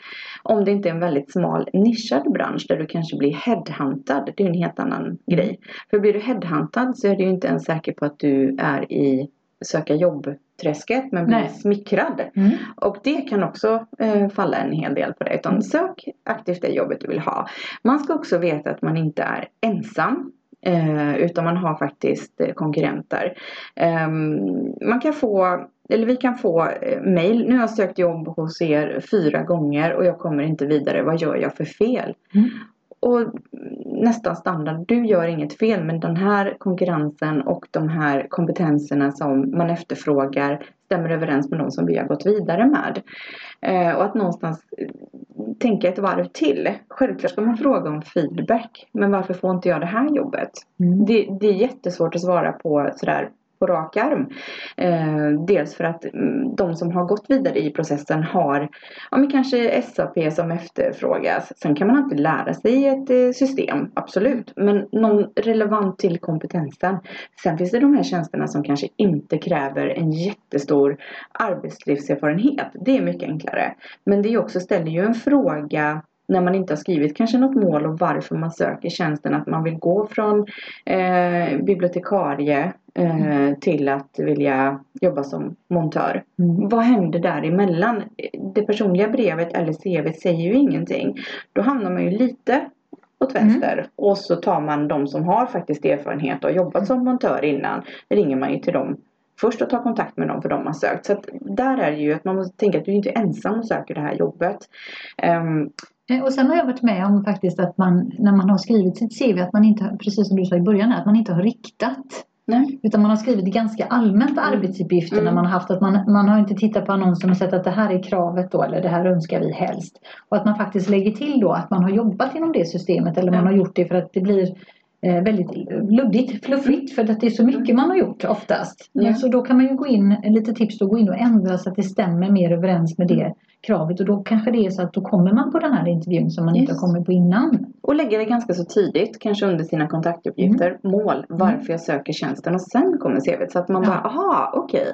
Speaker 3: Om det inte är en väldigt smal nischad bransch där du kanske blir headhuntad. Det är en helt annan grej. För blir du headhuntad så är du ju inte ens säker på att du är i söka jobb-träsket men blir
Speaker 2: Nej.
Speaker 3: smickrad.
Speaker 2: Mm.
Speaker 3: Och det kan också eh, falla en hel del på det. Utan sök aktivt det jobbet du vill ha. Man ska också veta att man inte är ensam. Eh, utan man har faktiskt eh, konkurrenter. Ehm, man kan få eller vi kan få eh, mail. Nu har jag sökt jobb hos er fyra gånger och jag kommer inte vidare. Vad gör jag för fel?
Speaker 2: Mm.
Speaker 3: Och nästan standard. Du gör inget fel men den här konkurrensen och de här kompetenserna som man efterfrågar stämmer överens med de som vi har gått vidare med. Eh, och att någonstans eh, tänka ett varv till. Självklart ska man fråga om feedback. Men varför får inte jag det här jobbet?
Speaker 2: Mm.
Speaker 3: Det, det är jättesvårt att svara på sådär på rak arm. Eh, dels för att mm, de som har gått vidare i processen har ja, men kanske SAP som efterfrågas. Sen kan man alltid lära sig ett eh, system, absolut. Men någon relevant till kompetensen. Sen finns det de här tjänsterna som kanske inte kräver en jättestor arbetslivserfarenhet. Det är mycket enklare. Men det också, ställer ju en fråga när man inte har skrivit kanske något mål och varför man söker tjänsten. Att man vill gå från eh, bibliotekarie eh, till att vilja jobba som montör.
Speaker 2: Mm.
Speaker 3: Vad händer däremellan? Det personliga brevet eller CV säger ju ingenting. Då hamnar man ju lite åt vänster och så tar man de som har faktiskt erfarenhet och jobbat som montör innan. ringer man ju till dem först och tar kontakt med dem för de har sökt. Så där är det ju att man måste tänka att du är inte ensam och söker det här jobbet.
Speaker 2: Eh, Och sen har jag varit med om faktiskt att man när man har skrivit sitt CV att man inte, precis som du sa i början, att man inte har riktat.
Speaker 3: nej.
Speaker 2: Utan man har skrivit ganska allmänt arbetsuppgifter
Speaker 3: Mm.
Speaker 2: när man har haft att man, man har inte tittat på annonsen och sett att det här är kravet då eller det här önskar vi helst. Och att man faktiskt lägger till då att man har jobbat inom det systemet eller man
Speaker 3: Ja.
Speaker 2: har gjort det för att det blir eh, väldigt luddigt, fluffigt för att det är så mycket man har gjort oftast.
Speaker 3: Ja.
Speaker 2: Så då kan man ju gå in, lite tips då, gå in och ändra så att det stämmer mer överens med det kravet och då kanske det är så att då kommer man på den här intervjun som man inte
Speaker 3: Yes.
Speaker 2: har kommit på innan.
Speaker 3: Och lägga det ganska så tidigt, kanske under sina kontaktuppgifter, mål, varför jag söker tjänsten och sen kommer CVt. Så att man
Speaker 2: Ja.
Speaker 3: bara, aha, okej.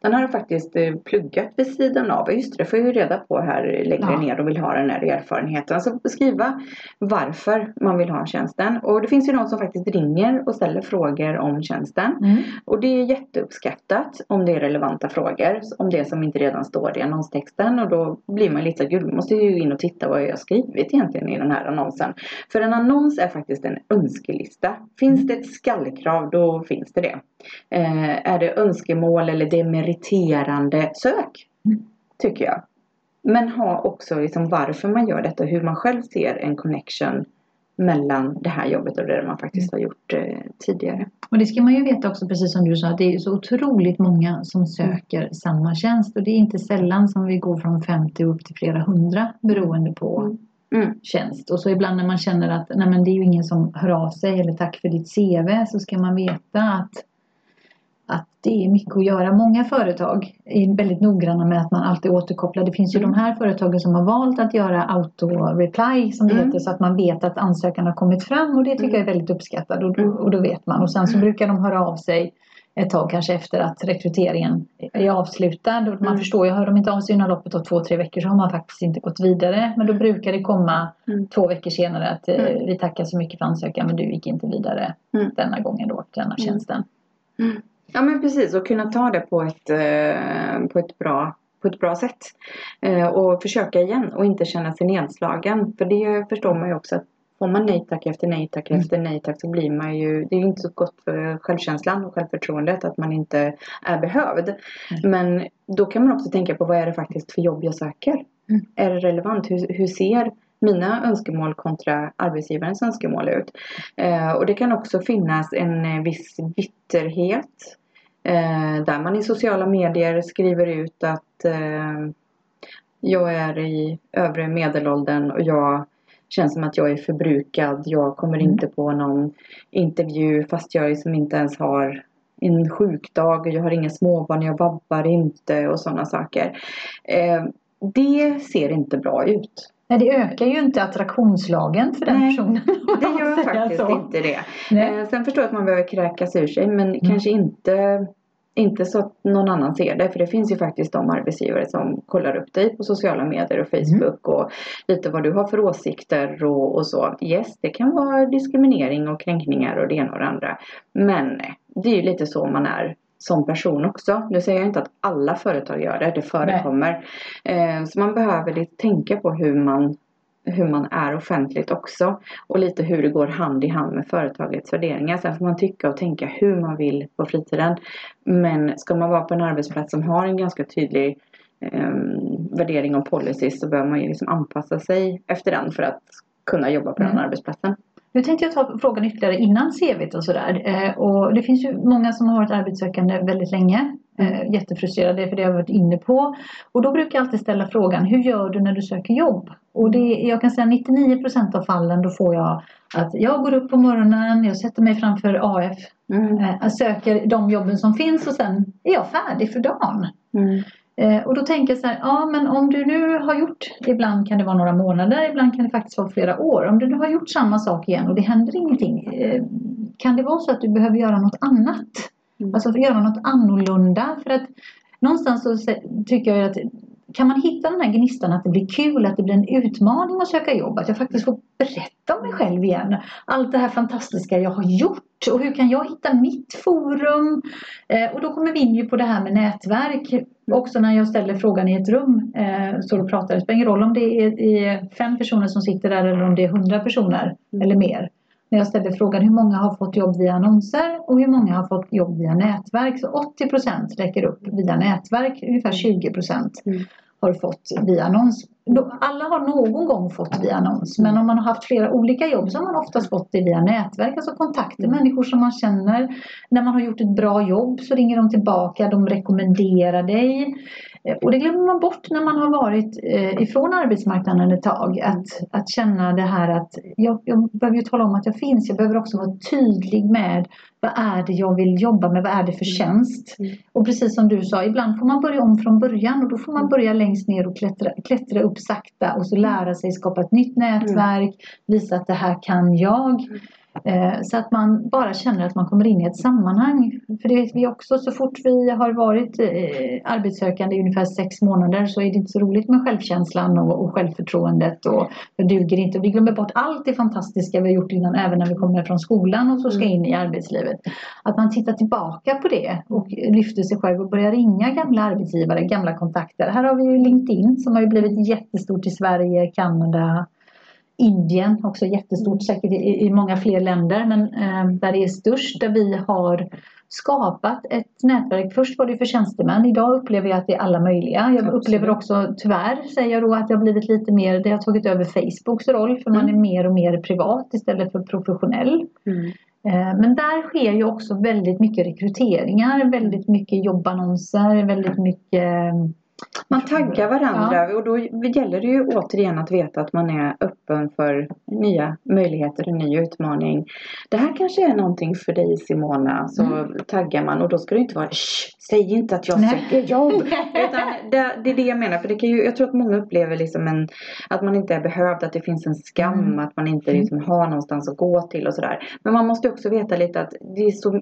Speaker 3: Den har jag faktiskt eh, pluggat vid sidan av. Just det, får jag ju reda på här längre
Speaker 2: Ja.
Speaker 3: ner och vill ha den här erfarenheten. Alltså skriva varför man vill ha tjänsten. Och det finns ju de som faktiskt ringer och ställer frågor om tjänsten. Och det är jätteuppskattat om det är relevanta frågor. Om det som inte redan står i annonstexten. Och då blir man lite gud, måste ju in och titta vad jag har skrivit egentligen i den här annonsen. För en annons är faktiskt en önskelista. Finns det ett skallkrav då finns det det. Eh, är det önskemål eller demeriterande, sök. Tycker jag. Men ha också liksom varför man gör detta, hur man själv ser en connection mellan det här jobbet och det man faktiskt har gjort eh, tidigare.
Speaker 2: Och det ska man ju veta också, precis som du sa, att det är så otroligt många som söker mm. samma tjänst. Och det är inte sällan som vi går från 50 upp till flera hundra beroende på mm. Mm. tjänst. Och så ibland när man känner att nej men det är ju ingen som hör av sig eller tack för ditt CV så ska man veta att att det är mycket att göra. Många företag är väldigt noggranna med att man alltid återkopplar. Det finns ju mm. de här företagen som har valt att göra auto-reply som det mm. heter så att man vet att ansökan har kommit fram och det tycker jag är väldigt uppskattat och, då, och då vet man. Och sen så brukar de höra av sig ett tag kanske efter att rekryteringen är avslutad. Och man mm. förstår ju, hör de inte av sig inom loppet av två, tre veckor så har man faktiskt inte gått vidare. Men då brukar det komma mm. två veckor senare att eh, mm. vi tackar så mycket för ansökan men du gick inte vidare mm. denna gången då, denna mm. tjänsten.
Speaker 3: Ja men precis och kunna ta det på ett, eh, på ett, bra, på ett bra sätt. Eh, och försöka igen och inte känna sig nedslagen. För det förstår man ju också att får man nej tack efter nej tack mm. efter nej tack så blir man ju, det är ju inte så gott för självkänslan och självförtroendet att man inte är behövd. Mm. Men då kan man också tänka på vad är det faktiskt för jobb jag söker? Mm. Är det relevant? Hur, hur ser mina önskemål kontra arbetsgivarens önskemål ut? Eh, och det kan också finnas en viss bitterhet Eh, där man i sociala medier skriver ut att eh, jag är i övre medelåldern och jag känns som att jag är förbrukad. Jag kommer mm. inte på någon intervju fast jag liksom inte ens har en sjukdag. Jag har inga småbarn, jag vabbar inte och sådana saker. Eh, det ser inte bra ut.
Speaker 2: Nej, det ökar ju inte attraktionslagen för den
Speaker 3: Nej,
Speaker 2: personen.
Speaker 3: Det gör faktiskt så. inte det. Nej. Sen förstår jag att man behöver kräkas ur sig men mm. kanske inte inte så att någon annan ser det för det finns ju faktiskt de arbetsgivare som kollar upp dig på sociala medier och Facebook mm. och lite vad du har för åsikter och, och, så. Yes, det kan vara diskriminering och kränkningar och det ena och det andra. Men det är ju lite så man är som person också. Nu säger jag inte att alla företag gör det, det förekommer. Eh, så man behöver tänka på hur man hur man är offentligt också och lite hur det går hand i hand med företagets värderingar. Sen får man tycka och tänka hur man vill på fritiden. Men ska man vara på en arbetsplats som har en ganska tydlig eh, värdering och policy så behöver man ju liksom anpassa sig efter den för att kunna jobba på mm. den arbetsplatsen.
Speaker 2: Nu tänkte jag ta frågan ytterligare innan CVt och sådär. Eh, och det finns ju många som har varit arbetssökande väldigt länge. Eh, jättefrustrerade för det har jag varit inne på. Och då brukar jag alltid ställa frågan, hur gör du när du söker jobb? Och det, jag kan säga 99% av fallen då får jag att jag går upp på morgonen, jag sätter mig framför AF, mm. eh, söker de jobben som finns och sen är jag färdig för dagen. Mm. Eh, och då tänker jag så här, ja men om du nu har gjort, ibland kan det vara några månader, ibland kan det faktiskt vara flera år. Om du nu har gjort samma sak igen och det händer ingenting, eh, kan det vara så att du behöver göra något annat? Mm. Alltså göra något annorlunda. För att någonstans så tycker jag att kan man hitta den här gnistan att det blir kul, att det blir en utmaning att söka jobb, att jag faktiskt får berätta om mig själv igen. Allt det här fantastiska jag har gjort och hur kan jag hitta mitt forum? Eh, och då kommer vi in ju på det här med nätverk. Också när jag ställer frågan i ett rum, eh, står och pratar, det spelar ingen roll om det är, är fem personer som sitter där eller om det är hundra personer mm. eller mer när jag ställde frågan hur många har fått jobb via annonser och hur många har fått jobb via nätverk. Så 80 procent räcker upp via nätverk, ungefär 20 procent mm. Har fått via annons. Alla har någon gång fått via annons men om man har haft flera olika jobb så har man oftast fått det via nätverk, alltså kontakter med människor som man känner. När man har gjort ett bra jobb så ringer de tillbaka, de rekommenderar dig. Eh, och det glömmer man bort när man har varit eh, ifrån arbetsmarknaden ett tag. Att, att känna det här att jag, jag behöver ju tala om att jag finns. Jag behöver också vara tydlig med vad är det jag vill jobba med? Vad är det för mm. tjänst? Mm. Och precis som du sa, ibland får man börja om från början och då får man börja längst ner och klättra, klättra upp sakta och så lära sig skapa ett nytt nätverk, visa att det här kan jag. Eh, så att man bara känner att man kommer in i ett sammanhang. För det vet vi också, så fort vi har varit eh, arbetssökande i ungefär sex månader så är det inte så roligt med självkänslan och, självförtroendet och det duger inte. Vi glömmer bort allt det fantastiska vi har gjort innan även när vi kommer från skolan och så ska mm. in i arbetslivet. Att man tittar tillbaka på det och lyfter sig själv och börjar ringa gamla arbetsgivare, gamla kontakter. Här har vi ju LinkedIn som har blivit jättestort i Sverige, Kanada, Indien också jättestort, säkert i, i många fler länder men eh, där det är störst, där vi har skapat ett nätverk. Först var det för tjänstemän. Idag upplever jag att det är alla möjliga. Jag
Speaker 3: Absolut.
Speaker 2: upplever också, tyvärr säger jag då, att har blivit lite mer, det har tagit över Facebooks roll för man
Speaker 3: Mm.
Speaker 2: är mer och mer privat istället för professionell.
Speaker 3: Mm.
Speaker 2: Eh, Men där sker ju också väldigt mycket rekryteringar, väldigt mycket jobbannonser, väldigt mycket
Speaker 3: Man taggar varandra och då gäller det ju återigen att veta att man är öppen för nya möjligheter, en ny utmaning. Det här kanske är någonting för dig Simona, så taggar man och då ska det inte vara säg inte att jag
Speaker 2: Nej.
Speaker 3: söker jobb. Utan det, det är det jag menar, för det kan ju, jag tror att många upplever liksom en, att man inte är behövd, att det finns en skam,
Speaker 2: Mm.
Speaker 3: att man inte liksom har någonstans att gå till och sådär. Men man måste också veta lite att det är så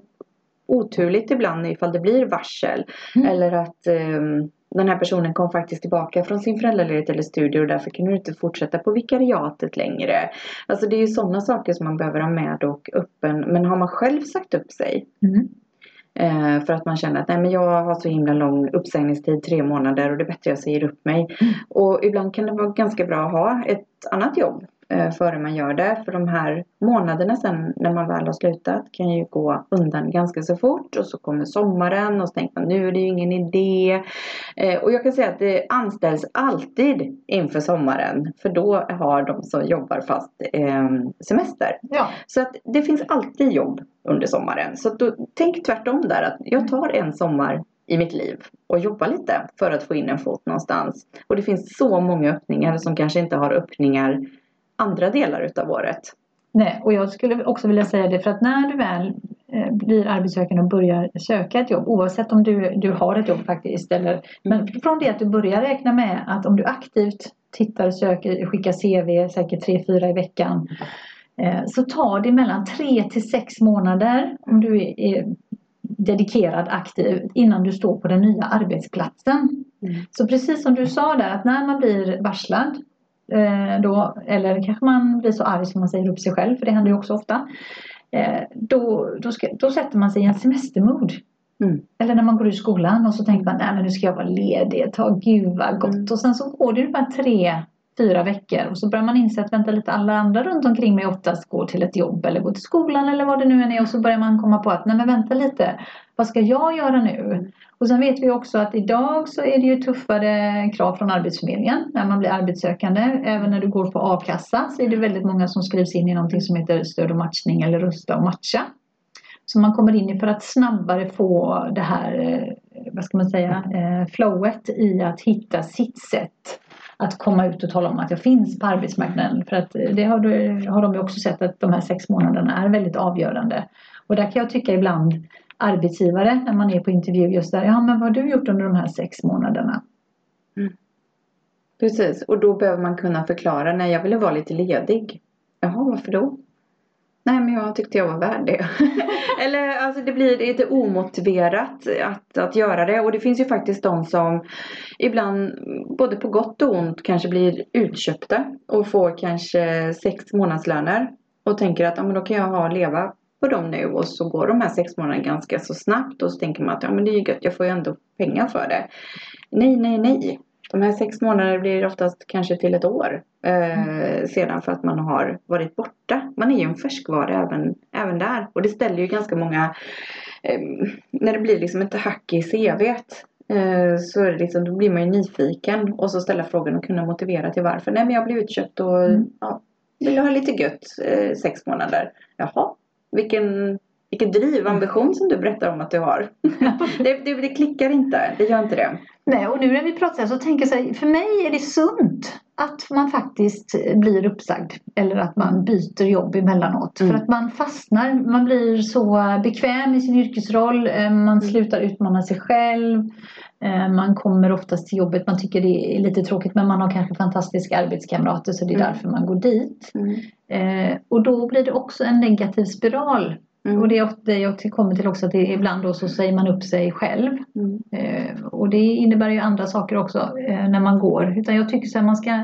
Speaker 3: oturligt ibland ifall det blir varsel.
Speaker 2: Mm.
Speaker 3: Eller att ehm, den här personen kom faktiskt tillbaka från sin föräldraledighet eller studier och därför kan du inte fortsätta på vikariatet längre. Alltså det är ju sådana saker som man behöver ha med och öppen. Men har man själv sagt upp sig
Speaker 2: Mm.
Speaker 3: eh, för att man känner att nej men jag har så himla lång uppsägningstid, tre månader och det är bättre jag säger upp mig.
Speaker 2: Mm.
Speaker 3: Och ibland kan det vara ganska bra att ha ett annat jobb eh, före man gör det. För de här månaderna sen när man väl har slutat kan ju gå undan ganska så fort och så kommer sommaren och så tänker man nu är det ju ingen idé. Eh, och jag kan säga att det anställs alltid inför sommaren för då har de som jobbar fast eh, semester.
Speaker 2: Ja.
Speaker 3: Så att det finns alltid jobb under sommaren. Så då, tänk tvärtom där att jag tar en sommar i mitt liv och jobbar lite för att få in en fot någonstans. Och det finns så många öppningar som kanske inte har öppningar andra delar utav året.
Speaker 2: Nej, och jag skulle också vilja säga det för att när du väl eh, blir arbetssökande och börjar söka ett jobb oavsett om du, du har ett jobb faktiskt eller men från det att du börjar räkna med att om du aktivt tittar, söker, skickar CV säkert tre, fyra i veckan eh, så tar det mellan tre till sex månader om du är, dedikerad aktiv innan du står på den nya arbetsplatsen.
Speaker 3: Mm.
Speaker 2: Så precis som du sa där att när man blir varslad då, eller kanske man blir så arg som man säger upp sig själv, för det händer ju också ofta. Eh, då, då, ska, då sätter man sig i en semestermod.
Speaker 3: Mm.
Speaker 2: Eller när man går ur skolan och så tänker man, nej men nu ska jag vara ledig ett tag, gud vad gott.
Speaker 3: Mm.
Speaker 2: Och sen så går det ungefär tre, fyra veckor och så börjar man inse att vänta lite, alla andra runt omkring mig oftast går till ett jobb eller går till skolan eller vad det nu än är och så börjar man komma på att, nej men vänta lite, vad ska jag göra nu? Och sen vet vi också att idag så är det ju tuffare krav från Arbetsförmedlingen när man blir arbetssökande. Även när du går på a-kassa så är det väldigt många som skrivs in i någonting som heter stöd och matchning eller rusta och matcha. Så man kommer in i för att snabbare få det här, eh, vad ska man säga, eh, flowet i att hitta sitt sätt att komma ut och tala om att jag finns på arbetsmarknaden. För att det har, har de ju också sett att de här sex månaderna är väldigt avgörande. Och där kan jag tycka ibland arbetsgivare när man är på intervju just där, ja men vad har du gjort under de här sex månaderna? Mm.
Speaker 3: Precis, och då behöver man kunna förklara, nej jag ville vara lite ledig. Jaha, varför då? Nej men jag tyckte jag var värd det. Eller alltså det blir lite omotiverat att, att göra det. Och det finns ju faktiskt de som ibland både på gott och ont kanske blir utköpta och får kanske sex månadslöner. Och tänker att ja, men då kan jag ha leva på dem nu och så går de här sex månaderna ganska så snabbt och så tänker man att ja men det är ju gött, jag får ju ändå pengar för det. Nej, nej, nej. De här sex månaderna blir oftast kanske till ett år eh, sedan för att man har varit borta. Man är ju en färskvara även, även där. Och det ställer ju ganska många, eh, när det blir liksom inte hack i CVt eh, så är det liksom, då blir man ju nyfiken och så ställa frågan och kunna motivera till varför. Nej men jag blev utköpt och
Speaker 2: Mm.
Speaker 3: ja, vill ha lite gött eh, sex månader. Jaha, vilken, vilken driv, ambition som du berättar om att du har. det, det, det klickar inte, det gör inte det.
Speaker 2: Nej, och nu när vi pratar så tänker jag så här, för mig är det sunt att man faktiskt blir uppsagd eller att man byter jobb emellanåt.
Speaker 3: Mm.
Speaker 2: För att man fastnar, man blir så bekväm i sin yrkesroll, eh, man slutar utmana sig själv. eh, Man kommer oftast till jobbet, man tycker det är lite tråkigt men man har kanske fantastiska arbetskamrater så det är
Speaker 3: Mm.
Speaker 2: därför man går dit.
Speaker 3: Mm.
Speaker 2: Eh, Och då blir det också en negativ spiral.
Speaker 3: Mm.
Speaker 2: Och det är ofta det jag kommer till också att det ibland då så säger man upp sig själv.
Speaker 3: Mm.
Speaker 2: Eh, och det innebär ju andra saker också eh, när man går. Utan jag tycker så här, man ska,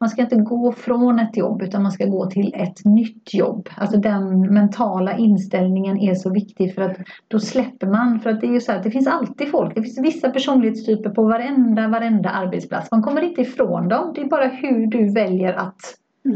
Speaker 2: man ska inte gå från ett jobb utan man ska gå till ett nytt jobb. Alltså den mentala inställningen är så viktig för att då släpper man. För att det är ju så här, det finns alltid folk. Det finns vissa personlighetstyper på varenda, varenda arbetsplats. Man kommer inte ifrån dem. Det är bara hur du väljer att.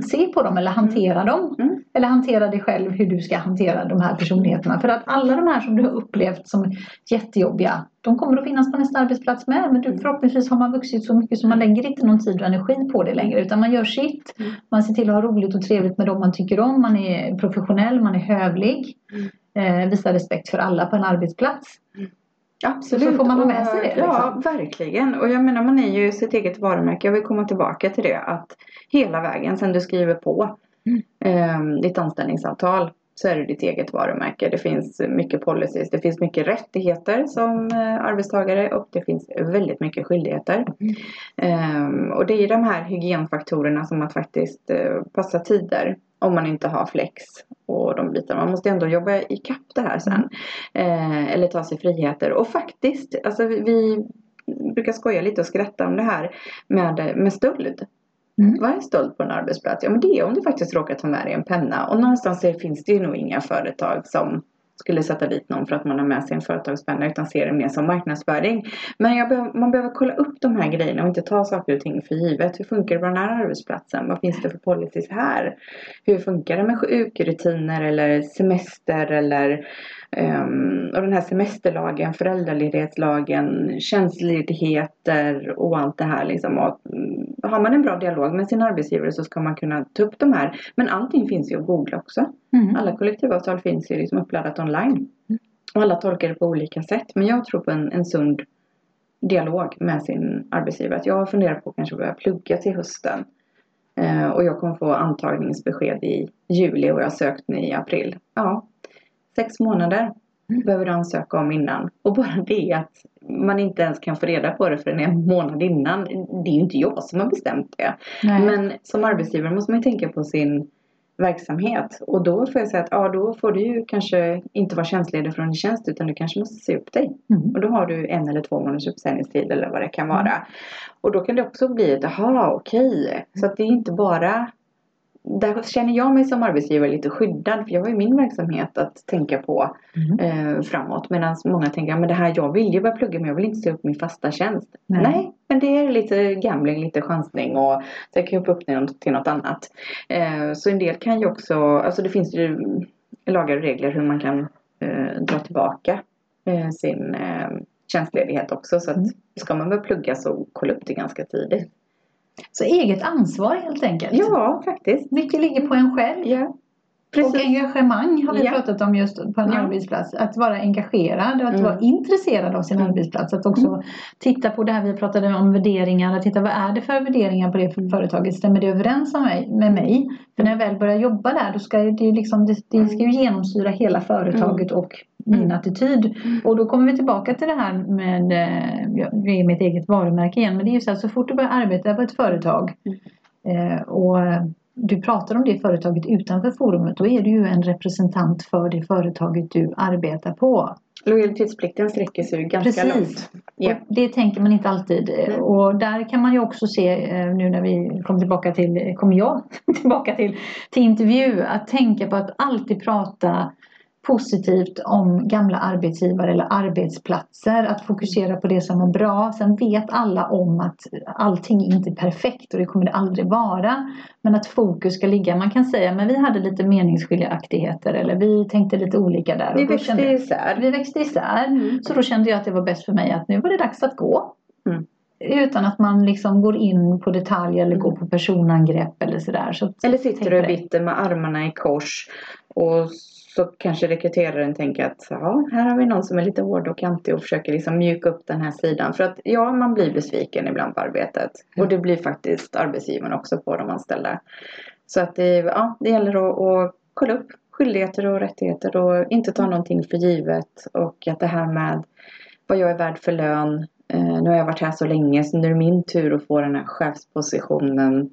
Speaker 2: Se på dem eller hantera dem.
Speaker 3: Mm.
Speaker 2: Eller hantera dig själv hur du ska hantera de här personligheterna. För att alla de här som du har upplevt som jättejobbiga, de kommer att finnas på nästa arbetsplats med. Men du, förhoppningsvis har man vuxit så mycket så man lägger inte någon tid och energi på det längre. Utan man gör sitt.
Speaker 3: Mm.
Speaker 2: Man ser till att ha roligt och trevligt med dem man tycker om. Man är professionell, man är hövlig.
Speaker 3: Mm.
Speaker 2: Eh, visar respekt för alla på en arbetsplats.
Speaker 3: Absolut.
Speaker 2: Så får man ha med sig det,
Speaker 3: Ja,
Speaker 2: liksom.
Speaker 3: verkligen. Och jag menar man är ju sitt eget varumärke. Jag vill komma tillbaka till det. Att hela vägen sen du skriver på
Speaker 2: Mm.
Speaker 3: eh, ditt anställningsavtal så är det ditt eget varumärke. Det finns mycket policies. Det finns mycket rättigheter som eh, arbetstagare och det finns väldigt mycket skyldigheter.
Speaker 2: Mm.
Speaker 3: Ehm, och det är de här hygienfaktorerna som att faktiskt eh, passa tider om man inte har flex och de bitarna. Man måste ändå jobba i kapp det här sen. Eh, eller ta sig friheter. Och faktiskt, alltså vi, brukar skoja lite och skratta om det här med, med stöld.
Speaker 2: Mm.
Speaker 3: Vad är stöld på en arbetsplats? Ja men det är om du faktiskt råkar ta med dig en penna. Och någonstans finns det ju nog inga företag som skulle sätta dit någon för att man har med sig en företagsvän utan ser det mer som marknadsföring. Men jag man behöver kolla upp de här grejerna och inte ta saker och ting för givet. Hur funkar det på den här arbetsplatsen? Vad finns det för policies här? Hur funkar det med sjukrutiner eller semester eller och den här semesterlagen, föräldraledighetslagen, tjänstledigheter och allt det här liksom. Och, mm, har man en bra dialog med sin arbetsgivare så ska man kunna ta upp de här. Men allting finns ju att googla också.
Speaker 2: Mm.
Speaker 3: Alla kollektivavtal finns ju liksom uppladdat online. Och alla tolkar det på olika sätt. Men jag tror på en, en sund dialog med sin arbetsgivare. Att jag funderar på att kanske börja plugga till hösten. Eh, och jag kommer få antagningsbesked i juli och jag har sökt nu i april. Ja, sex månader behöver du ansöka om innan. Och bara det att man inte ens kan få reda på det förrän en månad innan. Det är ju inte jag som har bestämt det.
Speaker 2: Nej.
Speaker 3: Men som arbetsgivare måste man ju tänka på sin verksamhet. Och då får jag säga att ja, då får du ju kanske inte vara tjänstledig från din tjänst utan du kanske måste se upp dig.
Speaker 2: Mm.
Speaker 3: Och då har du en eller två månaders uppsägningstid eller vad det kan vara. Och då kan det också bli ett aha, okej. Så att det är inte bara där känner jag mig som arbetsgivare lite skyddad för jag har ju min verksamhet att tänka på
Speaker 2: Mm.
Speaker 3: eh, framåt. Medan många tänker, men det här, jag vill ju börja plugga men jag vill inte se upp min fasta tjänst.
Speaker 2: Nej.
Speaker 3: Nej, men det är lite gambling, lite chansning och söka upp, upp till, något, till något annat. Eh, så en del kan ju också, alltså det finns ju lagar och regler hur man kan eh, dra tillbaka eh, sin eh, tjänstledighet också. Så att
Speaker 2: Mm.
Speaker 3: ska man börja plugga så kolla upp det ganska tidigt.
Speaker 2: Så eget ansvar helt enkelt.
Speaker 3: Ja, faktiskt.
Speaker 2: Mycket ligger på en själv.
Speaker 3: Ja.
Speaker 2: Och engagemang har vi
Speaker 3: Ja.
Speaker 2: pratat om just på en
Speaker 3: Ja.
Speaker 2: arbetsplats. Att vara engagerad och att
Speaker 3: Mm.
Speaker 2: vara intresserad av sin
Speaker 3: Mm.
Speaker 2: arbetsplats. Att också titta på det här vi pratade om värderingar. Att titta vad är det för värderingar på det för företaget. Stämmer det överens med mig? För när jag väl börjar jobba där då ska det, liksom, det, det ska ju genomsyra hela företaget och min
Speaker 3: Mm.
Speaker 2: attityd. Och då kommer vi tillbaka till det här med, eh, det är mitt eget varumärke igen. Men det är ju så att så fort du börjar arbeta på ett företag eh, och du pratar om det företaget utanför forumet, då är du ju en representant för det företaget du arbetar på.
Speaker 3: Lojalitetsplikten sträcker sig ju ganska
Speaker 2: Precis.
Speaker 3: långt.
Speaker 2: Och det tänker man inte alltid.
Speaker 3: Mm.
Speaker 2: Och där kan man ju också se, eh, nu när vi kommer tillbaka till, kommer jag tillbaka till, till intervju, att tänka på att alltid prata positivt om gamla arbetsgivare eller arbetsplatser. Att fokusera på det som är bra. Sen vet alla om att allting är inte perfekt och det kommer det aldrig vara. Men att fokus ska ligga. Man kan säga men vi hade lite meningsskiljaktigheter eller vi tänkte lite olika där.
Speaker 3: Vi växte
Speaker 2: kände
Speaker 3: isär.
Speaker 2: vi växte isär.
Speaker 3: Mm.
Speaker 2: Så då kände jag att det var bäst för mig att nu var det dags att gå.
Speaker 3: Mm.
Speaker 2: Utan att man liksom går in på detaljer eller
Speaker 3: Mm.
Speaker 2: går på personangrepp eller sådär. Så
Speaker 3: Eller sitter du bitter med armarna i kors och så kanske rekryteraren tänker att ja, här har vi någon som är lite hård och kantig och försöker liksom mjuka upp den här sidan. För att ja, man blir besviken ibland på arbetet.
Speaker 2: Ja.
Speaker 3: Och det blir faktiskt arbetsgivaren också på de anställda. Så att det, ja, det gäller att, att kolla upp skyldigheter och rättigheter och inte ta någonting för givet. Och att det här med vad jag är värd för lön. Eh, nu har jag varit här så länge så nu är det min tur att få den här chefspositionen.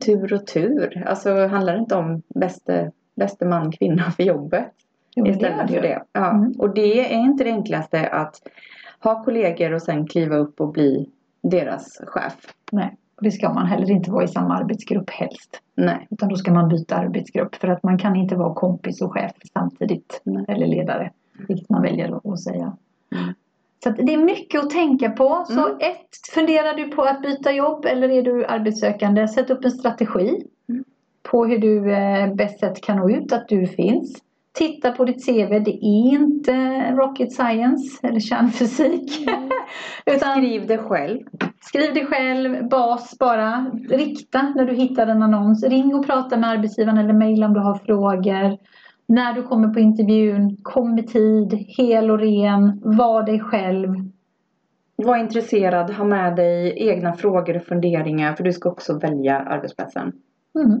Speaker 3: Tur och tur. Alltså handlar det inte om bäste, bäste man, kvinna för jobbet?
Speaker 2: Jo, det
Speaker 3: istället
Speaker 2: gör
Speaker 3: för
Speaker 2: det.
Speaker 3: det. Ja.
Speaker 2: Mm.
Speaker 3: Och det är inte det enklaste att ha kollegor och sen kliva upp och bli deras chef.
Speaker 2: Nej, och det ska man heller inte vara i samma arbetsgrupp helst.
Speaker 3: Nej.
Speaker 2: Utan då ska man byta arbetsgrupp. För att man kan inte vara kompis och chef samtidigt.
Speaker 3: Nej.
Speaker 2: Eller ledare. Vilket man väljer att- säga.
Speaker 3: Mm.
Speaker 2: Så det är mycket att tänka på. Så
Speaker 3: Mm.
Speaker 2: ett, funderar du på att byta jobb eller är du arbetssökande? Sätt upp en strategi.
Speaker 3: Mm.
Speaker 2: på hur du eh, bäst sätt kan nå ut att du finns. Titta på ditt CV. Det är inte rocket science eller kärnfysik.
Speaker 3: Utan skriv det själv.
Speaker 2: Skriv det själv, bas bara. Rikta när du hittar en annons. Ring och prata med arbetsgivaren eller mejla om du har frågor. När du kommer på intervjun, kom med tid, hel och ren, var dig själv.
Speaker 3: Var intresserad, ha med dig egna frågor och funderingar för du ska också välja arbetsplatsen.
Speaker 2: Mm.